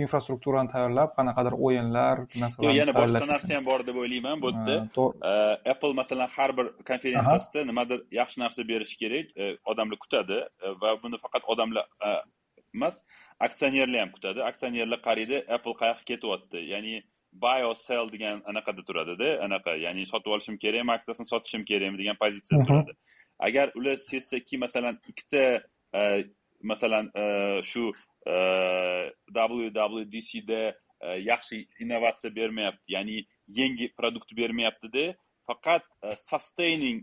infrastrukturani tayyorlab qanaqadir o'yinlar narsalar yana boshqa narsa ham bor deb o'ylayman bu yerda apple masalan har bir konferensiyasida nimadir yaxshi narsa berishi kerak odamlar kutadi va buni faqat odamlar emas aksionerlar ham kutadi. Aksionerlar qaraydi apple qayoqqa ketyapti? Ya'ni buy or sell degan anaqada turadida anaqa ya'ni sotib olishim kerakmi aksiyasini sotishim kerakmi degan pozitsiyada turadi. Agar ular sezsaki masalan ikkita e, masalan e, shu e, wwdcda e, yaxshi innovatsiya bermayapti ya'ni yangi produkt bermayaptida faqat sustaining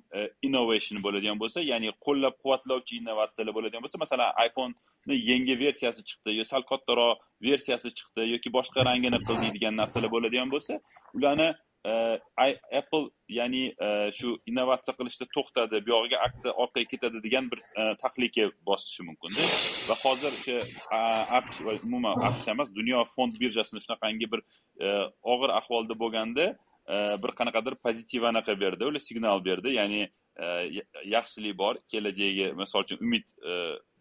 innovation bo'ladigan bo'lsa ya'ni qo'llab quvvatlovchi innovatsiyalar bo'ladigan bo'lsa masalan iphoneni yangi versiyasi chiqdi yo sal kattaroq versiyasi chiqdi yoki boshqa rangini qildik deydigan narsalar bo'ladigan bo'lsa ularni Э, apple ya'ni э, shu innovatsiya qilishda to'xtadi bu yog'iga aksiya orqaga ketadi degan bir e, tahlika bosishi mumkinda. Va hozir o'sha umuman aqsh emas dunyo fond birjasini shunaqangi bir e, og'ir ahvolda bo'lganda e, bir qanaqadir pozitiv anaqa berdi ular signal berdi. Ya'ni yaxshilik bor kelajagi misol uchun umid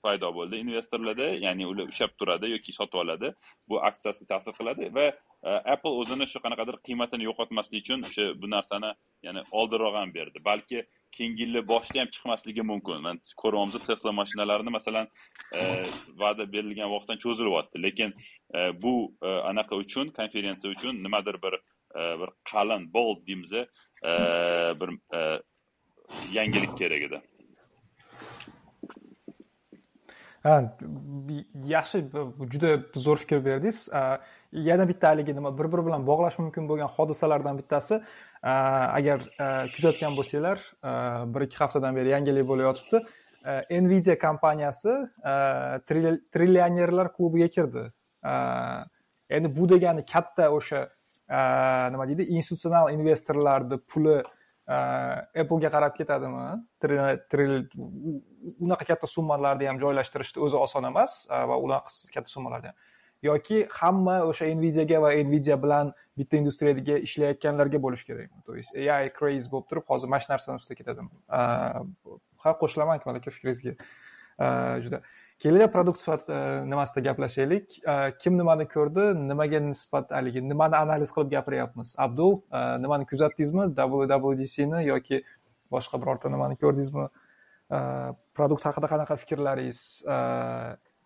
paydo bo'ldi investorlarda ya'ni ular ushlab turadi yoki sotib oladi bu aksiyasiga ta'sir qiladi va e, apple o'zini shu qanaqadir qiymatini yo'qotmaslik uchun o'sha bu narsani ya'ni oldinroq ham berdi. Balki keyingi yilni boshida ham chiqmasligi mumkin. Man ko'ryapmiz tesla mashinalarini masalan e, va'da berilgan vaqtdan cho'zilyapti lekin e, bu anaqa uchun konferensiya uchun nimadir bir bir qalin bold deymiz bir yangilik kerak edi ha yaxshi juda zo'r fikr berdingiz. Yana bitta haligi nima bir biri bilan bog'lash mumkin bo'lgan hodisalardan bittasi agar kuzatgan bo'lsanglar bir ikki haftadan beri yangilik bo'layotibdi nvidia kompaniyasi trillionerlar klubiga kirdi. Endi bu degani katta o'sha nima deydi institutsional investorlarni puli Э, applega qarab ketadimi? Unaqa katta summalarni ham joylashtirishni o'zi oson emas e, va unaqa katta summalarni ham. Yoki hamma o'sha nvidiaga va nvidia bilan bitta industriyadaga ishlayotganlarga bo'lishi kerakmi? То есть ai craze bo'lib turib hozir e, mana shu narsani ustida ketadimi ha qo'shilaman akmal aka fikringizga e, juda. Kelinglar produkt sifati e, nimasida gaplashaylik. E, kim nimani ko'rdi nimaga nisbat haligi nimani analiz qilib gapiryapmiz? Abdul e, nimani kuzatdingizmi? Wwdcni yoki boshqa birorta nimani ko'rdingizmi? Produkt haqida qanaqa fikrlaringiz?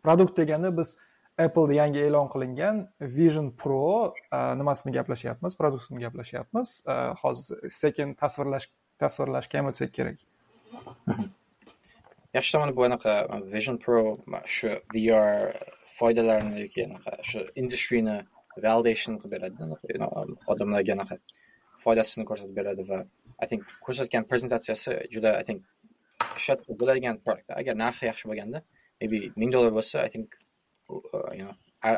Produkt deganda biz apple yangi e'lon qilingan vision pro nimasini gaplashyapmiz produktini gaplashyapmiz hozir sekin tasvirlash tasvirlashga ham o'tsak kerak. yaxshi tomoni bu anaqa vision pro shu vr foydalarini yoki anaqa shu industryni validation qilib beradi um, odamlarga anaqa foydasini ko'rsatib beradi va i think ko'rsatgan prezentatsiyasi juda i think ishlatsa bo'ladigan produkt agar narxi yaxshi bo'lganda maybe ming dollar bo'lsa i think uh, you know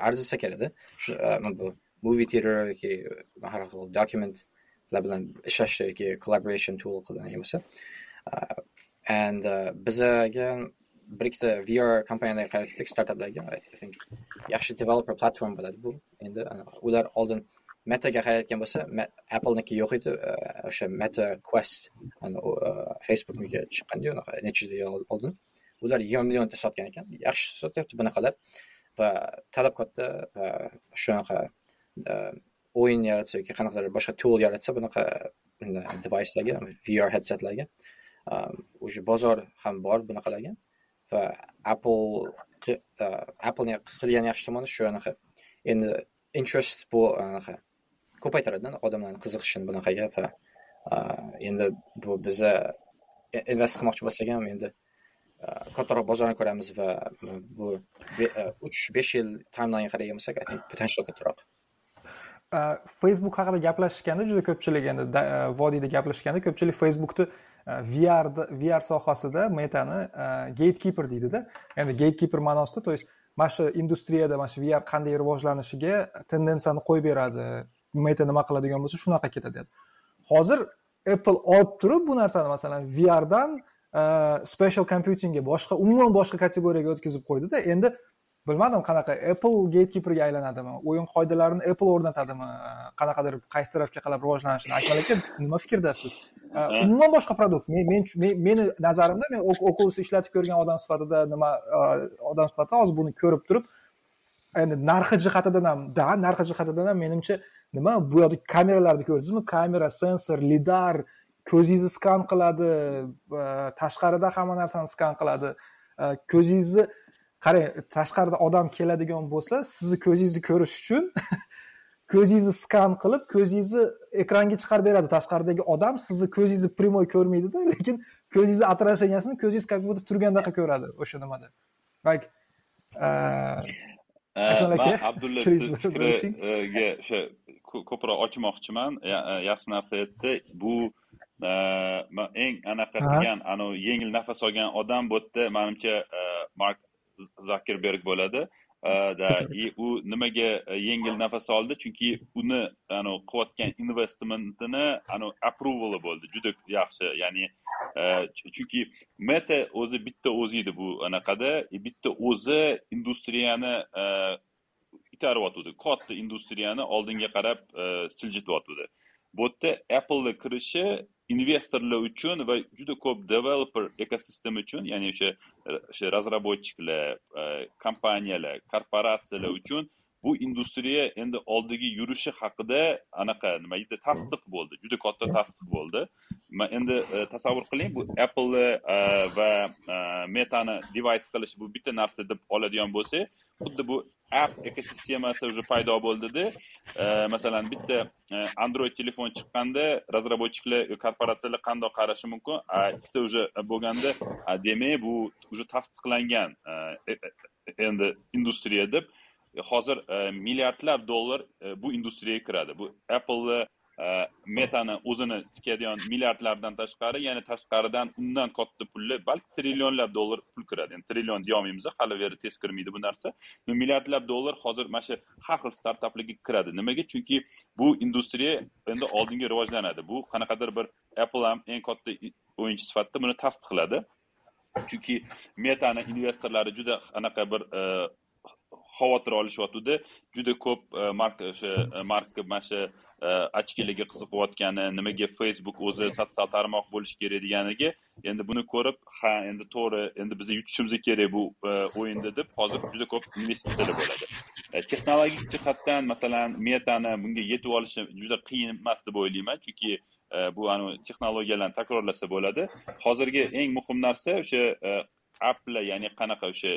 arzisa kerakda shu uh, bu movie theater yoki uh, har xil dokumentlar bilan ishlashda yoki collaboration tool qilgan bo'lsa uh, biz again, bir ikkita vr kompaniyalarga qaratdik startaplarga i think yaxshi developer platform bo'ladi bu. Endi ular oldin metaga qarayotgan bo'lsa appleniki yo'q edi uh, o'sha meta quest uh, facebookniki chiqqanda unaqa necha yil oldin. Ular yigirma millionta sotgan ekan. Yaxshi sotyapti bunaqalar. Va talab katta va shunaqa uh, o'yin yaratsa yoki qanaqadir boshqa tool yaratsa bunaqa devicelarga vr headsetlarga уже bozor ham bor bunaqalarga va apple appleni qilgan yaxshi tomoni shu anaqa endi interest bu anaqa ko'paytiradi odamlarni qiziqishini bunaqaga va endi bu biza invest qilmoqchi bo'lsak ham endi kattaroq bozorni ko'ramiz va bu uch besh yil timelinga qaragan bo'lsak i think potential kattaroq facebook haqida gaplashishganda juda ko'pchilik endi vodiyda gaplashganda ko'pchilik facebookni Э, vr vr sohasida metani э, gatekeeper deydida. Ya'ni gatekeeper ma'nosida то есть mana shu industriyada mana shu vr qanday rivojlanishiga tendensiyani qo'yib beradi meta nima qiladigan bo'lsa shunaqa ketadi. Hozir apple olib turib bu narsani masalan vrdan e, special computingga boshqa umuman boshqa kategoriyaga o'tkazib qo'ydida. Endi bilmadim qanaqa apple gatekeeperga aylanadimi? O'yin qoidalarini apple o'rnatadimi? Qanaqadir qaysi tarafga qarab rivojlanishini akmal aka nima fikrdasiz? Umuman boshqa produkt. Men meni nazarimda men oculus ishlatib ko'rgan odam sifatida nima odam sifatida hozir buni ko'rib turib endi narxi jihatidan ham да narxi jihatidan ham menimcha nima bu yoqda kameralarni ko'rdingizmi kamera sensor lidar ko'zingizni skan qiladi tashqarida hamma narsani skan qiladi. Ko'zingizni qarang tashqarida odam keladigan bo'lsa sizni ko'zingizni ko'rish uchun ko'zingizni skan qilib ko'zingizni ekranga chiqarib beradi. Tashqaridagi odam sizni ko'zingizni прямой ko'rmaydida lekin ko'zingizni отражениясini ko'zingiz как будто turgandaqa ko'radi o'sha nimada. Like akmal aka abdullaga o'sha ko'proq ochmoqchiman. Yaxshi narsa aytdi. Bu eng anaqa qilgan anavi yengil nafas olgan odam bu yerda manimcha mark zakerberg bo'ladi. И u nimaga yengil nafas oldi? Chunki uni qilayotgan investmentini approvali bo'ldi. Juda yaxshi. Ya'ni chunki meta o'zi bitta o'zi edi bu anaqada. Bitta o'zi industriyani itaryotgandi katta industriyani oldinga qarab siljityotgandi bu yerda appleni kirishi investorlar uchun va juda ko'p developer ekosistema uchun ya'ni o'sha o'sha разработчиклар e, kompaniyalar korporatsiyalar uchun bu industriya endi oldiga yurishi haqida anaqa nima deydi tasdiq bo'ldi juda katta tasdiq bo'ldi. Endi e, tasavvur qiling bu apple e, va metani device qilish bu bitta narsa deb oladigan bo'lsak xuddi bu app ekosistemasi уже paydo bo'ldida э, masalan bitta э, android telefon chiqqanda разработчиклар э, korporatsiyalar qandoq qarashi mumkin? Ikkita уже bo'lganda demak bu уже tasdiqlangan e, e, endi industriya deb. Hozir milliardlab dollar bu industriyaga kiradi. Bu apple metani o'zini tikadigan milliardlardan tashqari yana tashqaridan undan katta pullar balki trillionlab dollar pul kiradi yani trillion deyolmaymiz hali beri tez kirmaydi bu narsa milliardlab dollar hozir mana shu har xil startaplarga kiradi nimaga chunki bu industriya endi oldinga rivojlanadi bu qanaqadir bir apple ham eng katta o'yinchi sifatida buni tasdiqladi chunki metani investorlari juda anaqa bir xavotir olishyotgandi juda ko'p mark o'sha mark mana shu E, ochkiligi qiziqayotgani nimaga facebook o'zi sotsial tarmoq bo'lishi kerak deganiga endi buni ko'rib ha endi to'g'ri endi biza yutishimiz kerak bu e, o'yinda deb hozir juda ko'p investitsiyalar bo'ladi. E, texnologik jihatdan masalan metani bunga yetib olishi juda qiyin emas deb o'ylayman chunki bu texnologiyalarni takrorlasa bo'ladi. Hozirgi eng muhim narsa o'sha apple ya'ni qanaqa o'sha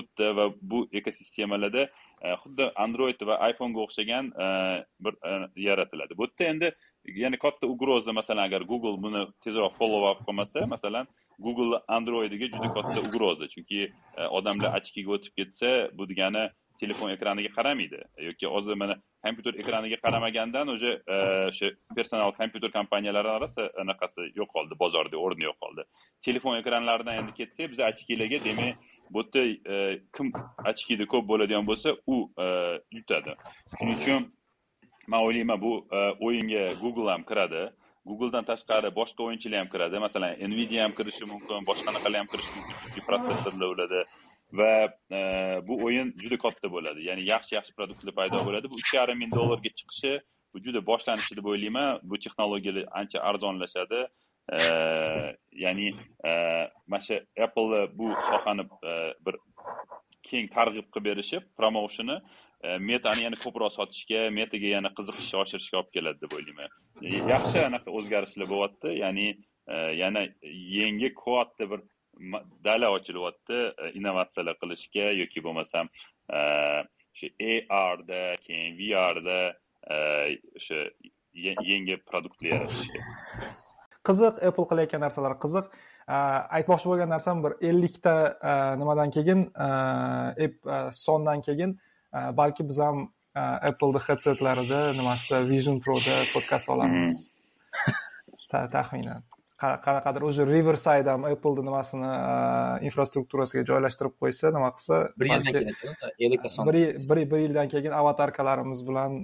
o'tdi va bu ekosistemalarda e, xuddi android va iphone'ga o'xshagan e, bir e, yaratiladi. Bu yerda endi yana katta ugroza masalan agar google buni tezroq follow up qilmasa masalan google androidiga juda katta ugroza. Chunki odamlar ochkiga o'tib ketsa bu degani telefon ekraniga qaramaydi. Yoki hozir mana kompyuter ekraniga qaramagandan уже o'sha personal kompyuter kompaniyalari orasida anaqasi yo'qoldi bozorda o'rni yo'qoldi. Telefon ekranlaridan endi ketsak biz ochkilarga demak bu yerda e, kim ochkida ko'p bo'ladigan bo'lsa u e, yutadi. Shuning uchun man o'ylayman bu e, o'yinga google ham kiradi. Googledan tashqari boshqa o'yinchilar ham kiradi. Masalan nvidia ham kirishi mumkin boshqa anaqalar ham kirishi mumkin chunki protsessorlar bo'ladi. Va bu o'yin juda katta bo'ladi. Ya'ni yaxshi yaxshi produktlar paydo bo'ladi. Bu uch yarim ming dollarga chiqishi bu juda boshlanishi deb o'ylayman. Bu texnologiyalar ancha arzonlashadi. Ya'ni e, mana shu apple bu sohani e, bir keng targ'ib qilib berishi promoutioni e, metani yana ko'proq sotishga metaga yana qiziqishni oshirishga olib keladi deb o'ylayman. Yaxshi anaqa o'zgarishlar bo'lyapti. Ya'ni yana yangi katta bir dala ochilyapti innovatsiyalar qilishga yoki bo'lmasam e, shu arda keyin vrda o'sha yangi produktlar yaratishga. Qiziq apple qilayotgan narsalar qiziq. Aytmoqchi bo'lgan narsam bir ellikta nimadan keyin sondan keyin balki biz ham appleni headsetlarida nimasida vision proda podkast olamiz. Hmm. taxminan qanaqadir o'zi riverside ham appleni nimasini infrastrukturasiga joylashtirib qo'ysa nima qilsa bir yildan keyin son bir yildan keyin avatarkalarimiz bilan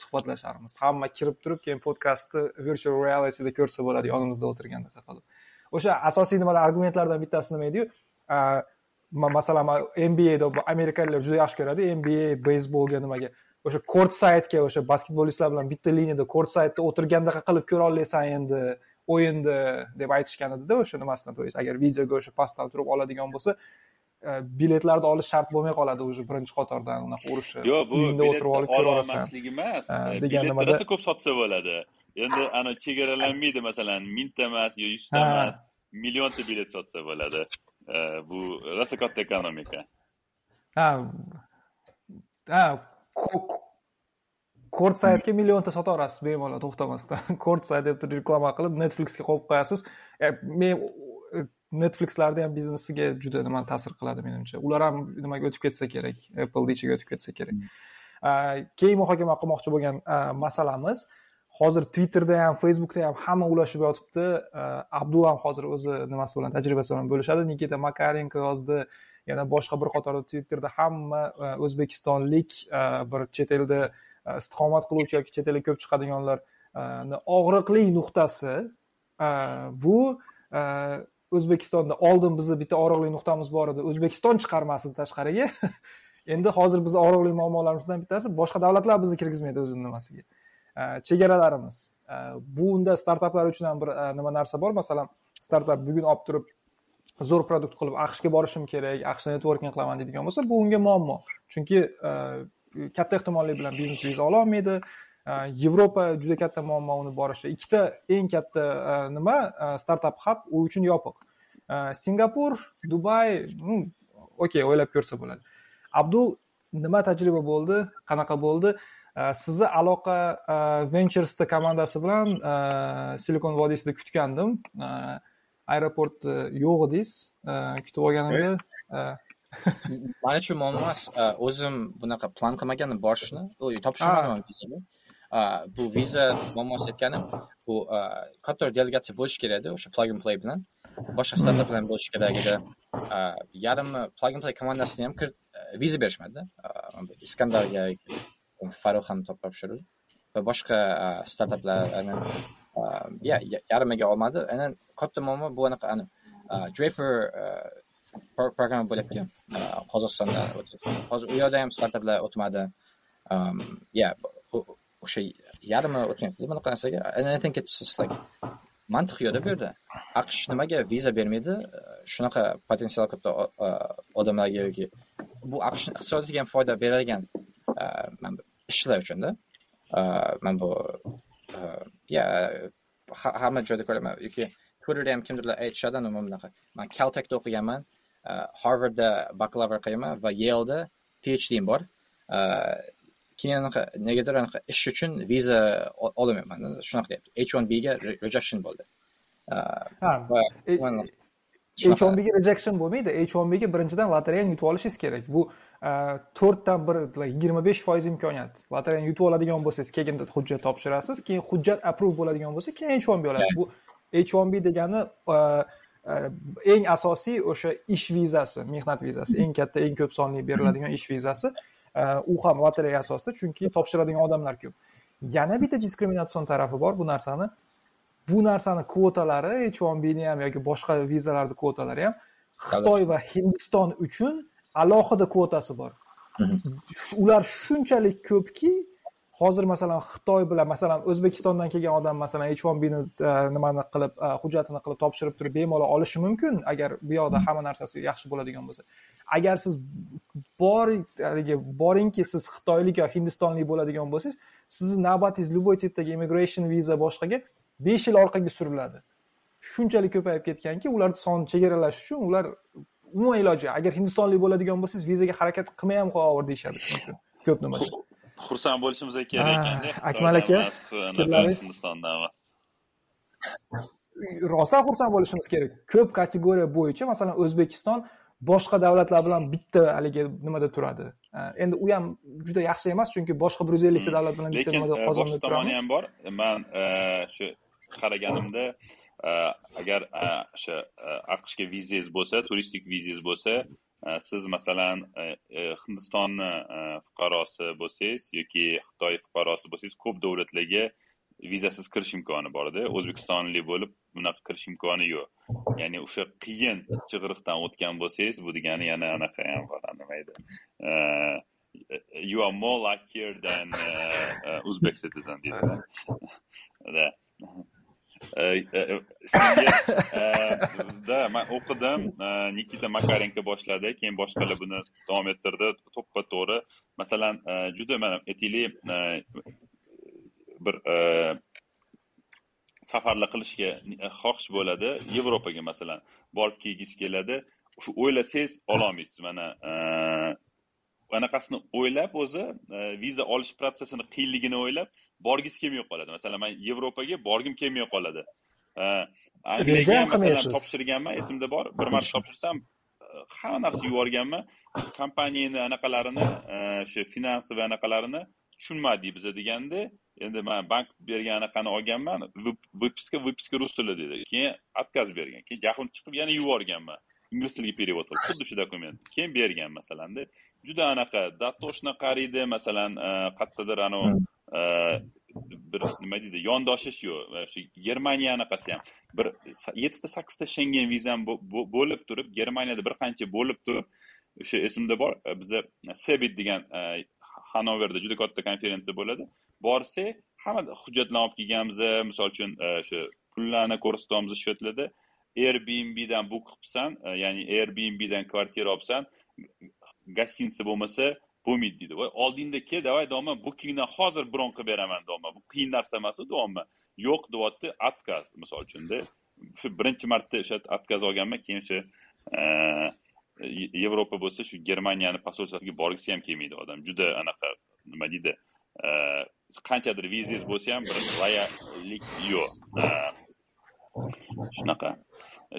suhbatlasharmiz. Hamma kirib turib keyin podkastni virtual realityda ko'rsa bo'ladi yonimizda o'tirganda qilib o'sha asosiy nimalar argumentlardan bittasi nima ediyu? Masalan nbada amerikaliklar juda yaxshi ko'radi nba beysbolga nimaga? O'sha kort saytga o'sha basketbolistlar bilan bitta liniyada kort saytda o'tirganda qilib ko'ra olasan endi o'yinni deb aytishgan edida o'sha nimasidan то есть agar videoga o'sha pastdan turib oladigan bo'lsa e, biletlarni olish shart bo'lmay qoladi уже birinchi qatordan unaqa urishib yo'q bu uyingda o'tirib olib ko'ra olasan. emas. E, degan nimada? ko'p sotsa bo'ladi. Endi ana chegaralanmaydi masalan mingta emas yo yuzta emas millionta bilet sotsa bo'ladi. E, bu rosa katta ekonomika. Ha ha kort saytga millionta sotaverasiz bemalol to'xtamasdan. Kort sayt deb turib reklama qilib netflixga qo'yib qo'yasiz. Men netflixlarni ham biznesiga juda nima ta'sir qiladi menimcha. Ular ham nimaga o'tib ketsa kerak? Apple ichiga o'tib ketsa kerak. Hmm. keyin muhokama qilmoqchi bo'lgan masalamiz. Hozir twitterda ham facebookda ham hamma ulashib yotibdi. Abdul ham hozir o'zi nimasi bilan tajribasi bilan bo'lishadi. Nikita makarenko yozdi. Yana boshqa bir qator twitterda hamma o'zbekistonlik bir chet elda E, istiqomat qiluvchi yoki chet elga ko'p chiqadiganlarni og'riqli nuqtasi e, bu e, o'zbekistonda oldin bizni bitta og'riqli nuqtamiz bor edi o'zbekiston chiqarmasdi tashqariga. Endi hozir bizni og'riqli muammolarimizdan bittasi boshqa davlatlar bizni kirgizmaydi o'zini nimasiga. Chegaralarimiz bu unda startaplar uchun ham bir nima narsa bor. Masalan startap bugun olib turib zo'r produkt qilib aqshga borishim kerak aqshda networking qilaman deydigan bo'lsa bu unga muammo. Chunki katta ehtimollik bilan biznes viza ololmaydi. Yevropa juda katta muammo uni borishi ikkita eng katta nima? Startap hab u uchun yopiq. Singapur dubay hmm, okey o'ylab ko'rsa bo'ladi. Abdul nima tajriba bo'ldi? Qanaqa bo'ldi? Sizni aloqa venturesda komandasi bilan silikon vodiysida kutgandim. Aeroport yo'q edingiz kutib olganimda mani uchun muammo emas o'zim bunaqa plan qilmagandim borishni topshirmadim vizani bu viza muammosi aytganim bu katta delegatsiya bo'lishi kerak edi o'sha plug and play bilan. Boshqa startap bilan bo'lishi kerak edi. Yarmi plug and play komandasini ham viza berishmadi. Iskandarga farruh ham topshirdi. Va boshqa startaplar yarmiga olmadi. Katta muammo bu anaqa drafer programma bo'lyapti qozog'istonda hozir u yoqda ham startaplar o'tmadi. Um, ya o'sha yarmi o'tmayapti. Bunaqa narsaga i think it's just like mantiq yo'qda bu yerda aqsh nimaga viza bermaydi? Uh, shunaqa potensial katta uh, uh, odamlarga yoki bu aqshni iqtisodiyotiga ham foyda beradigan ishlar uchunda man bu ya hamma joyda ko'raman. Yoki twitterda ham kimdirlar aytishadi bunaqa man caltechda o'qiganman. Harvardda bakalavr qilaman va yelda phdim bor keyin anaqa negadir anaqa ish uchun viza ololmayapman shunaqa deyapti h one bga rejection bo'ldi h o'n bga rejection bo'lmaydi h o'n bga birinchidan lotereyani yutib olishingiz kerak bu to'rtdan bir yigirma besh foiz imkoniyat lotereyani yutib oladigan bo'lsangiz keyin hujjat topshirasiz keyin hujjat approve bo'ladigan bo'lsa keyin h o'n b olasiz bu h o'n b degani eng asosiy o'sha ish vizasi mehnat vizasi eng katta eng ko'p sonli beriladigan ish vizasi u ham lotereya asosida chunki topshiradigan odamlar ko'p. Yana bitta diskriminatsion tarafi bor bu narsani bu narsani kvotalari h one bni ham yoki boshqa vizalarni kvotalari ham xitoy va hindiston uchun alohida kvotasi bor. Ular shunchalik ko'pki hozir masalan xitoy bilan masalan o'zbekistondan kelgan odam masalan h one bni e, nimani qilib e, hujjatini qilib topshirib turib bemalol olishi mumkin? Agar bu yoqda hamma narsasi yaxshi bo'ladigan bo'lsa. Agar siz bor haligi boringki siz xitoylik yo hindistonlik bo'ladigan bo'lsangiz sizni navbatingiz любой tipdagi immigration viza boshqaga besh yil orqaga suriladi. Shunchalik ko'payib ketganki ularni sonini chegaralash uchun ular umuman iloji agar hindistonlik bo'ladigan bo'lsangiz vizaga harakat qilmay ham qo'yaver deyishadi shuning uchun ko'p nima xursand bo'lishimiz kerak ekanda. Akmal aka fikrlaringiz? Rostdan xursand bo'lishimiz kerak. Ko'p kategoriya bo'yicha masalan o'zbekiston boshqa davlatlar bilan bitta haligi nimada turadi. Endi u ham juda yaxshi emas chunki boshqa bir yuz ellikta davlat bilan bitta nimada e, qozonda turamiz. tomoni ham bor. Man e, shu qaraganimda e, agar o'sha aqshga vizangiz bo'lsa turistik vizangiz bo'lsa Э, siz masalan э, э, hindistonni fuqarosi bo'lsangiz yoki xitoy fuqarosi bo'lsangiz ko'p davlatlarga vizasiz kirish imkoni borda o'zbekistonlik bo'lib bunaqa kirish imkoni yo'q. Ya'ni o'sha qiyin chig'iriqdan o'tgan bo'lsangiz bu degani yana anaqa ham nima edi? You are more luckier than uh, uzbek citizen deydi da man o'qidim nikita makarenko boshladi keyin boshqalar buni davom ettirdi to'ppa to'g'ri masalan juda mana aytaylik bir safarlar qilishga xohish bo'ladi yevropaga masalan borib kelgisi keladi shu o'ylasangiz ololmaysiz mana anaqasini o'ylab o'zi viza olish protsessini qiyinligini o'ylab borgisi kelmay qoladi. Masalan man yevropaga borgim kelmay qoladi. Reja ham qilmaysiz? topshirganman esimda bor. Bir marta topshirsam hamma narsa yuborganman. Kompaniyani anaqalarini o'sha finansi va anaqalarini tushunmadik biza deganda endi man bank bergan anaqani olganman выписка выписка rus tili dedi. Keyin отказ bergan keyin jahlim chiqib yana yuborganman ingliz tiliga перевод qilib xuddi shu dokument. Keyin bergan masalanda juda anaqa. Дотошно qaraydi masalan e, qayerdadir anavi e, bir nima deydi yondoshish yo'q. Shu germaniya anaqasi ham. Bir yettita sakkizta shengen vizam bo'lib turib germaniyada bir qancha bo'lib turib o'sha esimda bor e, biza sebit degan hanoverda juda katta konferensiya bo'ladi. Borsak hamma hujjatlarni olib kelganmiz misol uchun o'sha pullarni ko'rsatyapmiz shu yerlarda airbnbdan buk qilibsan e, ya'ni airbnbdan kvartira olibsan gostinitsa bo'lmasa bo'lmaydi deydi. Voy oldingda kel давай doma bookingdan hozir bron qilib beraman doma bu qiyin narsa emas deyapman yo'q deyapti отказ misol uchunda shu birinchi marta o'sha отказ olganman keyin o'sha e, e, yevropa bo'lsa shu germaniyani posolstvosiga borgisi ham kelmaydi odam. Juda anaqa nima deydi qanchadir vizangiz bo'lsa ham bir loyallik yo'q. Shunaqa.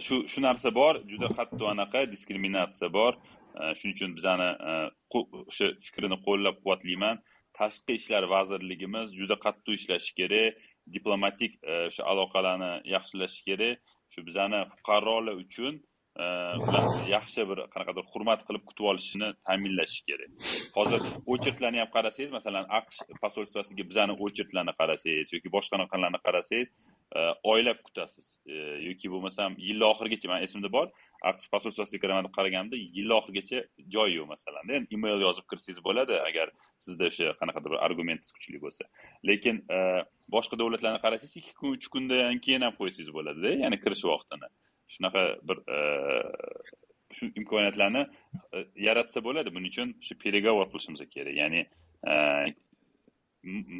Shu shu narsa bor juda qattiq anaqa diskriminatsiya bor. E, shuning uchun bizani e, o'sha fikrini qo'llab quvvatlayman tashqi ishlar vazirligimiz juda qattiq ishlashi kerak. Diplomatik e, o'sha aloqalarni yaxshilashi kerak. Shu bizani fuqarolar uchun bilan yaxshi bir qanaqadir hurmat qilib kutib olishini ta'minlash kerak. Hozir очередьlarni ham qarasangiz masalan aqsh posolstvosiga bizani очередьlarni qarasangiz yoki boshqa anaqalarni qarasangiz e, oylab kutasiz. E, yoki bo'lmasam yilni oxirigacha mani esimda bor aqsh posolstvosiga kiraman deb qaraganimda yilni oxirigacha joy yo'q masalan endi email yozib kirsangiz bo'ladi agar sizda o'sha qanaqadir bir argumentingiz kuchli bo'lsa. Lekin e, boshqa davlatlarni qarasangiz ikki kun uch kundan keyin ham qo'ysangiz bo'ladida ya'ni kirish vaqtini shunaqa bir e, shu imkoniyatlarni e, yaratsa bo'ladi. Buning uchun shu переговор qilishimiz kerak. Ya'ni e,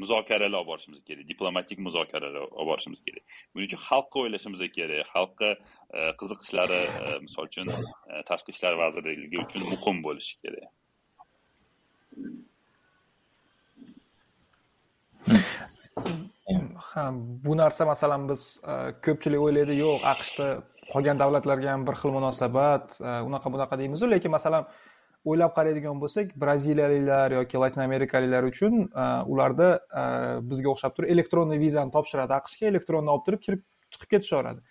muzokaralar olib borishimiz kerak. Diplomatik muzokaralar olib borishimiz kerak. Buning uchun xalqqa o'ylashimiz kerak. Xalqqa qiziqishlari misol uchun tashqi ishlar vazirligi uchun muhim bo'lishi kerak. Ha bu narsa masalan biz ko'pchilik o'ylaydi yo'q aqshda qolgan davlatlarga ham bir xil munosabat e, unaqa bunaqa deymizu. Lekin masalan o'ylab qaraydigan bo'lsak braziliyaliklar yoki latin amerikaliklar uchun e, ularda e, bizga o'xshab turib elektronniy vizani topshiradi. Aqshga elektronni olib turib kirib chiqib ketishaveradi.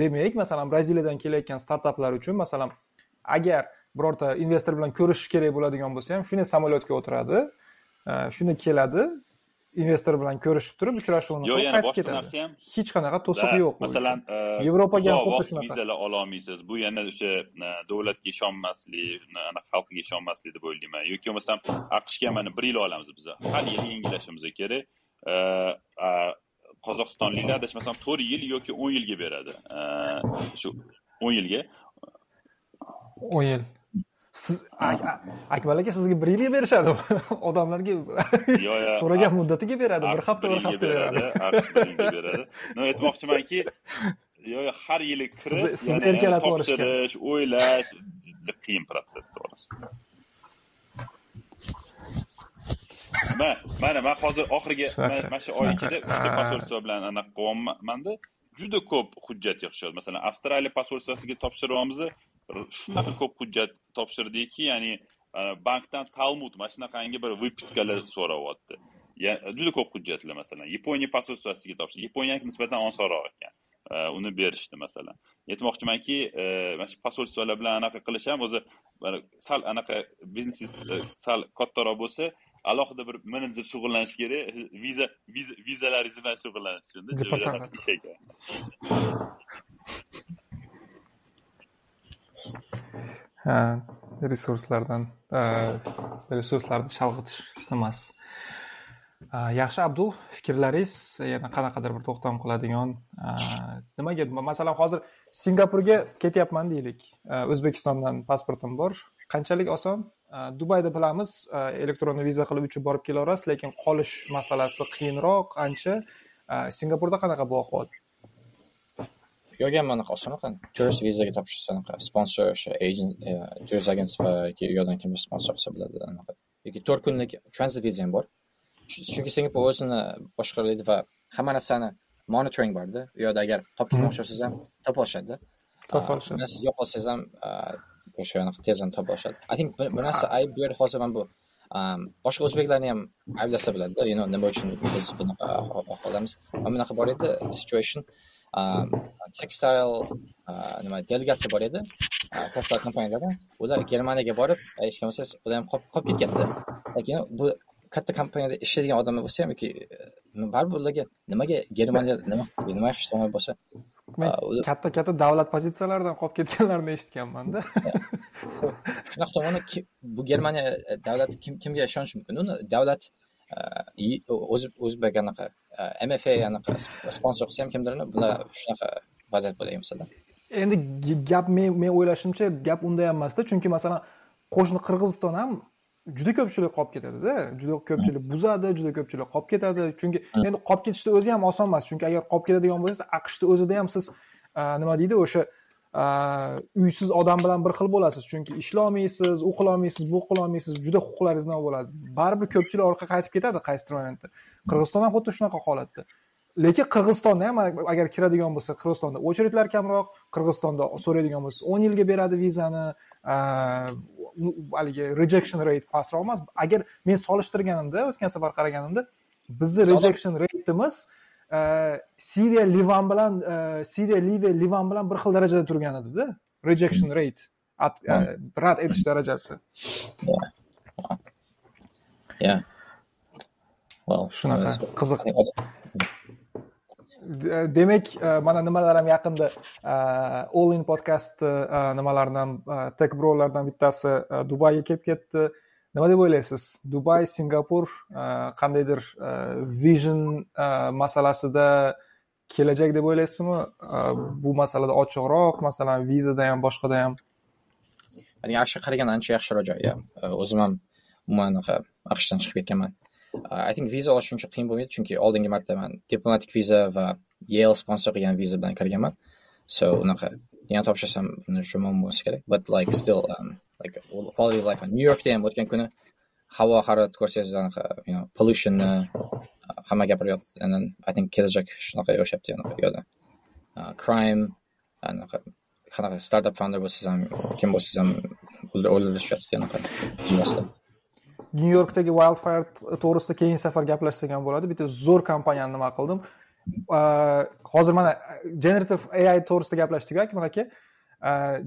Demak masalan braziliyadan kelayotgan startaplar uchun masalan agar birorta investor bilan ko'rishish kerak bo'ladigan bo'lsa ham shunday samolyotga o'tiradi. Shuni keladi. Investor bilan ko'rishib turib uchrashuvni yo'q qilib qaytib ketadi. ham hech qanaqa to'siq yo'q masalan yevropaga ham xuddi shunaqa vizalar ololmaysiz. Bu yana o'sha davlatga ishonmaslik xalqiga ishonmaslik deb o'ylayman. Yoki bo'lmasam aqshga mana bir yil olamiz biza. Har yili yengillashimiz kerak. Qozog'istonliklar adashmasam to'rt yil yoki o'n yilga beradi. Shu o'n yilga. O'n yil siz akmal aka sizga bir yilga berishadi. Odamlarga so'ragan muddatiga beradi. Bir hafta bir hafta beradi beradi. aytmoqchimanki yo'q har yili kirib sizni erkalatib yuborishgan o'ylash qiyin protsess to'g'risi mana man hozir oxirgi mana shu oy ichida uchta posolstvo bilan anaqa qilyapmanda juda ko'p hujjat yig'ishyapti masalan avstraliya posolstvosiga topshiryapmiz shunaqa ko'p hujjat topshirdikki ya'ni bankdan talmud mana shunaqangi bir выпискаlar so'rayapti juda ko'p hujjatlar masalan yaponiya posolstvosiga topshir yaponiyaniki nisbatan osonroq ekan uni berishdi masalan. Aytmoqchimanki mana shu posolstvolar bilan anaqa qilish ham o'zi sal anaqa biznesingiz sal kattaroq bo'lsa alohida bir menejer shug'ullanishi kerak viza vizalaringiz bilan shug'ullanish uchun departament ish ekan ha resurslardan resurslarni chalg'itish nimasi yaxshi abdul fikrlaringiz yana qanaqadir bir to'xtam qiladigan nimaga masalan hozir singapurga ketyapman deylik. O'zbekistondan pasportim bor. Qanchalik oson? Dubayda bilamiz elektron viza qilib uchib borib kelaverasiz lekin qolish masalasi qiyinroq. Ancha singapurda qanaqa bu ahvol ham anaqa oson turist vizaga topshirsa anaqa sponsor o'sha agent turist agentство yoki u yoqdan kimdir sponsor qilsa bo'ladi anaqa yoki to'rt kunlik transit viza ham bor chunki singapur o'zini boshqaradi va hamma narsani monitoring borda u yoqda agar qolib ketmoqchi bo'lsangiz ham topa olishadida topa olishadi siz yo'qolsangiz ham o'sha anaqa tezdan topa olishadi i think bu narsa ayb bu yerda hozir mana bu boshqa o'zbeklarni ham ayblasa bo'ladida nima uchun biz bunaqa holdamiz mana bunaqa bor edi situation textile nima delegatsiya bor edi textile kompaniyalardan ular germaniyaga borib hech bo'lmasa ular ham qolib ketganda lekin bu katta kompaniyada ishlaydigan odamlar bo'lsa ham yoki baribir ularga nimaga germaniya nima nima tomoni bo'lsa katta katta davlat pozitsiyalaridan qolib ketganlarini eshitganmanda shunaqa tomoni bu germaniya davlati kimga ishonishi mumkin uni davlat o'zbek anaqa mfa anaqa sponsor qilsa ham kimdirni bular shunaqa vaziyat bo'ladi masalan endi gap men men o'ylashimcha gap unda ham emasda. Chunki masalan qo'shni qirg'iziston ham juda ko'pchilik qolib ketadida juda ko'pchilik buzadi juda ko'pchilik qolib ketadi. Chunki endi qolib ketishni o'zi ham oson emas. Chunki agar qolib ketadigan bo'lsangiz aqshni o'zida ham siz nima deydi o'sha uysiz odam bilan bir xil bo'lasiz. Chunki ishlolmaysiz u qilolmaysiz bu qilolmaysiz juda huquqlaringiz nima bo'ladi? Baribir ko'pchilik orqaga qaytib ketadi qaysidir momentda qirg'iziston ham xuddi shunaqa holatda. Lekin qirg'izistonda ham agar kiradigan bo'lsa qirg'izistonda очередьlar kamroq qirg'izistonda so'raydigan bo'lsa o'n yilga beradi vizani haligi rejection rate pastroq emas. Agar men solishtirganimda o'tgan safar qaraganimda bizni rejection rateimiz siriya livan bilan siriya liviya livan bilan bir xil darajada turgan edida rejection rate rad etish darajasi shunaqa qiziq demak mana nimalar ham yaqinda all in podkasti nimalaridan tek brolardan bittasi dubayga kelib ketdi nima deb o'ylaysiz? Dubay singapur e, qandaydir e, vision e, masalasida kelajak deb o'ylaysizmi? Bu masalada ochiqroq masalan vizada ham boshqada ham. Yaxshi qaraganda ancha yaxshiroq joy o'zim ham umuman anaqa aqshdan chiqib ketganman. I think viza olish uncha qiyin bo'lmaydi chunki oldingi marta man diplomatik viza va yale sponsor qilgan viza bilan kirganman. So unaqa yana topshirsam shu bo'lsa kerak. But like still um, like quality of life new yorkda ham o'tgan kuni havo harorati ko'rsangiz anaqa uh, you know pollutionni uh, hamma gapiryapti and then i think kelajak shunaqa yoshyapti yo'lda uh, crime anaqa qanaqa startup founder bo'lsangiz ham kim bo'lsangiz ham o'ldirishyapti anaqa nyu yorkdagi wildfire to'g'risida keyingi safar gaplashsak ham bo'ladi. Bitta zo'r kompaniyani nima qildim? Hozir mana generative ai to'g'risida gaplashdik akmal aka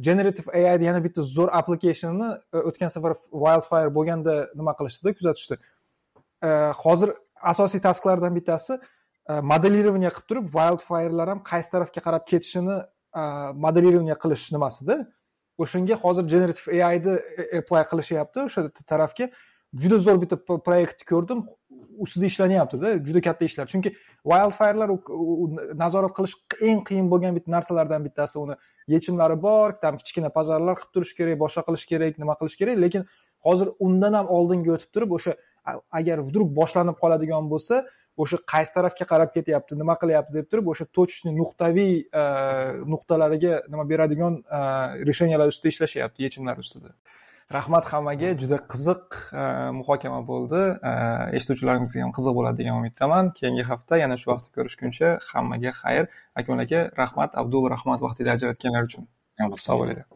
generative ai yana bitta zo'r applicationni o'tgan safar wildfire bo'lganda nima qilishdi kuzatishdi hozir asosiy tasklardan bittasi modelирование qilib turib wildfirelar ham qaysi tarafga qarab ketishini modelирование qilish nimasida o'shanga hozir generative aini apply qilishyapti o'sha tarafga juda zo'r bitta proyektni ko'rdim ustida ishlanyaptida juda katta ishlar. Chunki wildfirelar nazorat qilish eng qiyin bo'lgan bitta narsalardan bittasi uni yechimlari bor там kichkina pojarlar qilib turish kerak boshqa qilish kerak nima qilish kerak lekin hozir undan ham oldinga o'tib turib o'sha agar вдруг boshlanib qoladigan bo'lsa o'sha qaysi tarafga qarab ketyapti nima qilyapti deb turib o'sha точечный nuqtaviy e, nuqtalariga nima beradigan e, решениялар ustida ishlashyapti yechimlar ustida. Rahmat hammaga juda qiziq e, muhokama bo'ldi. Eshituvchilarimizga ham qiziq bo'ladi degan umiddaman. Keyingi hafta yana shu vaqtda ko'rishguncha hammaga xayr. Akmal aka rahmat abdul rahmat vaqtingizni ajratganlar uchun. Sog' bo'linglar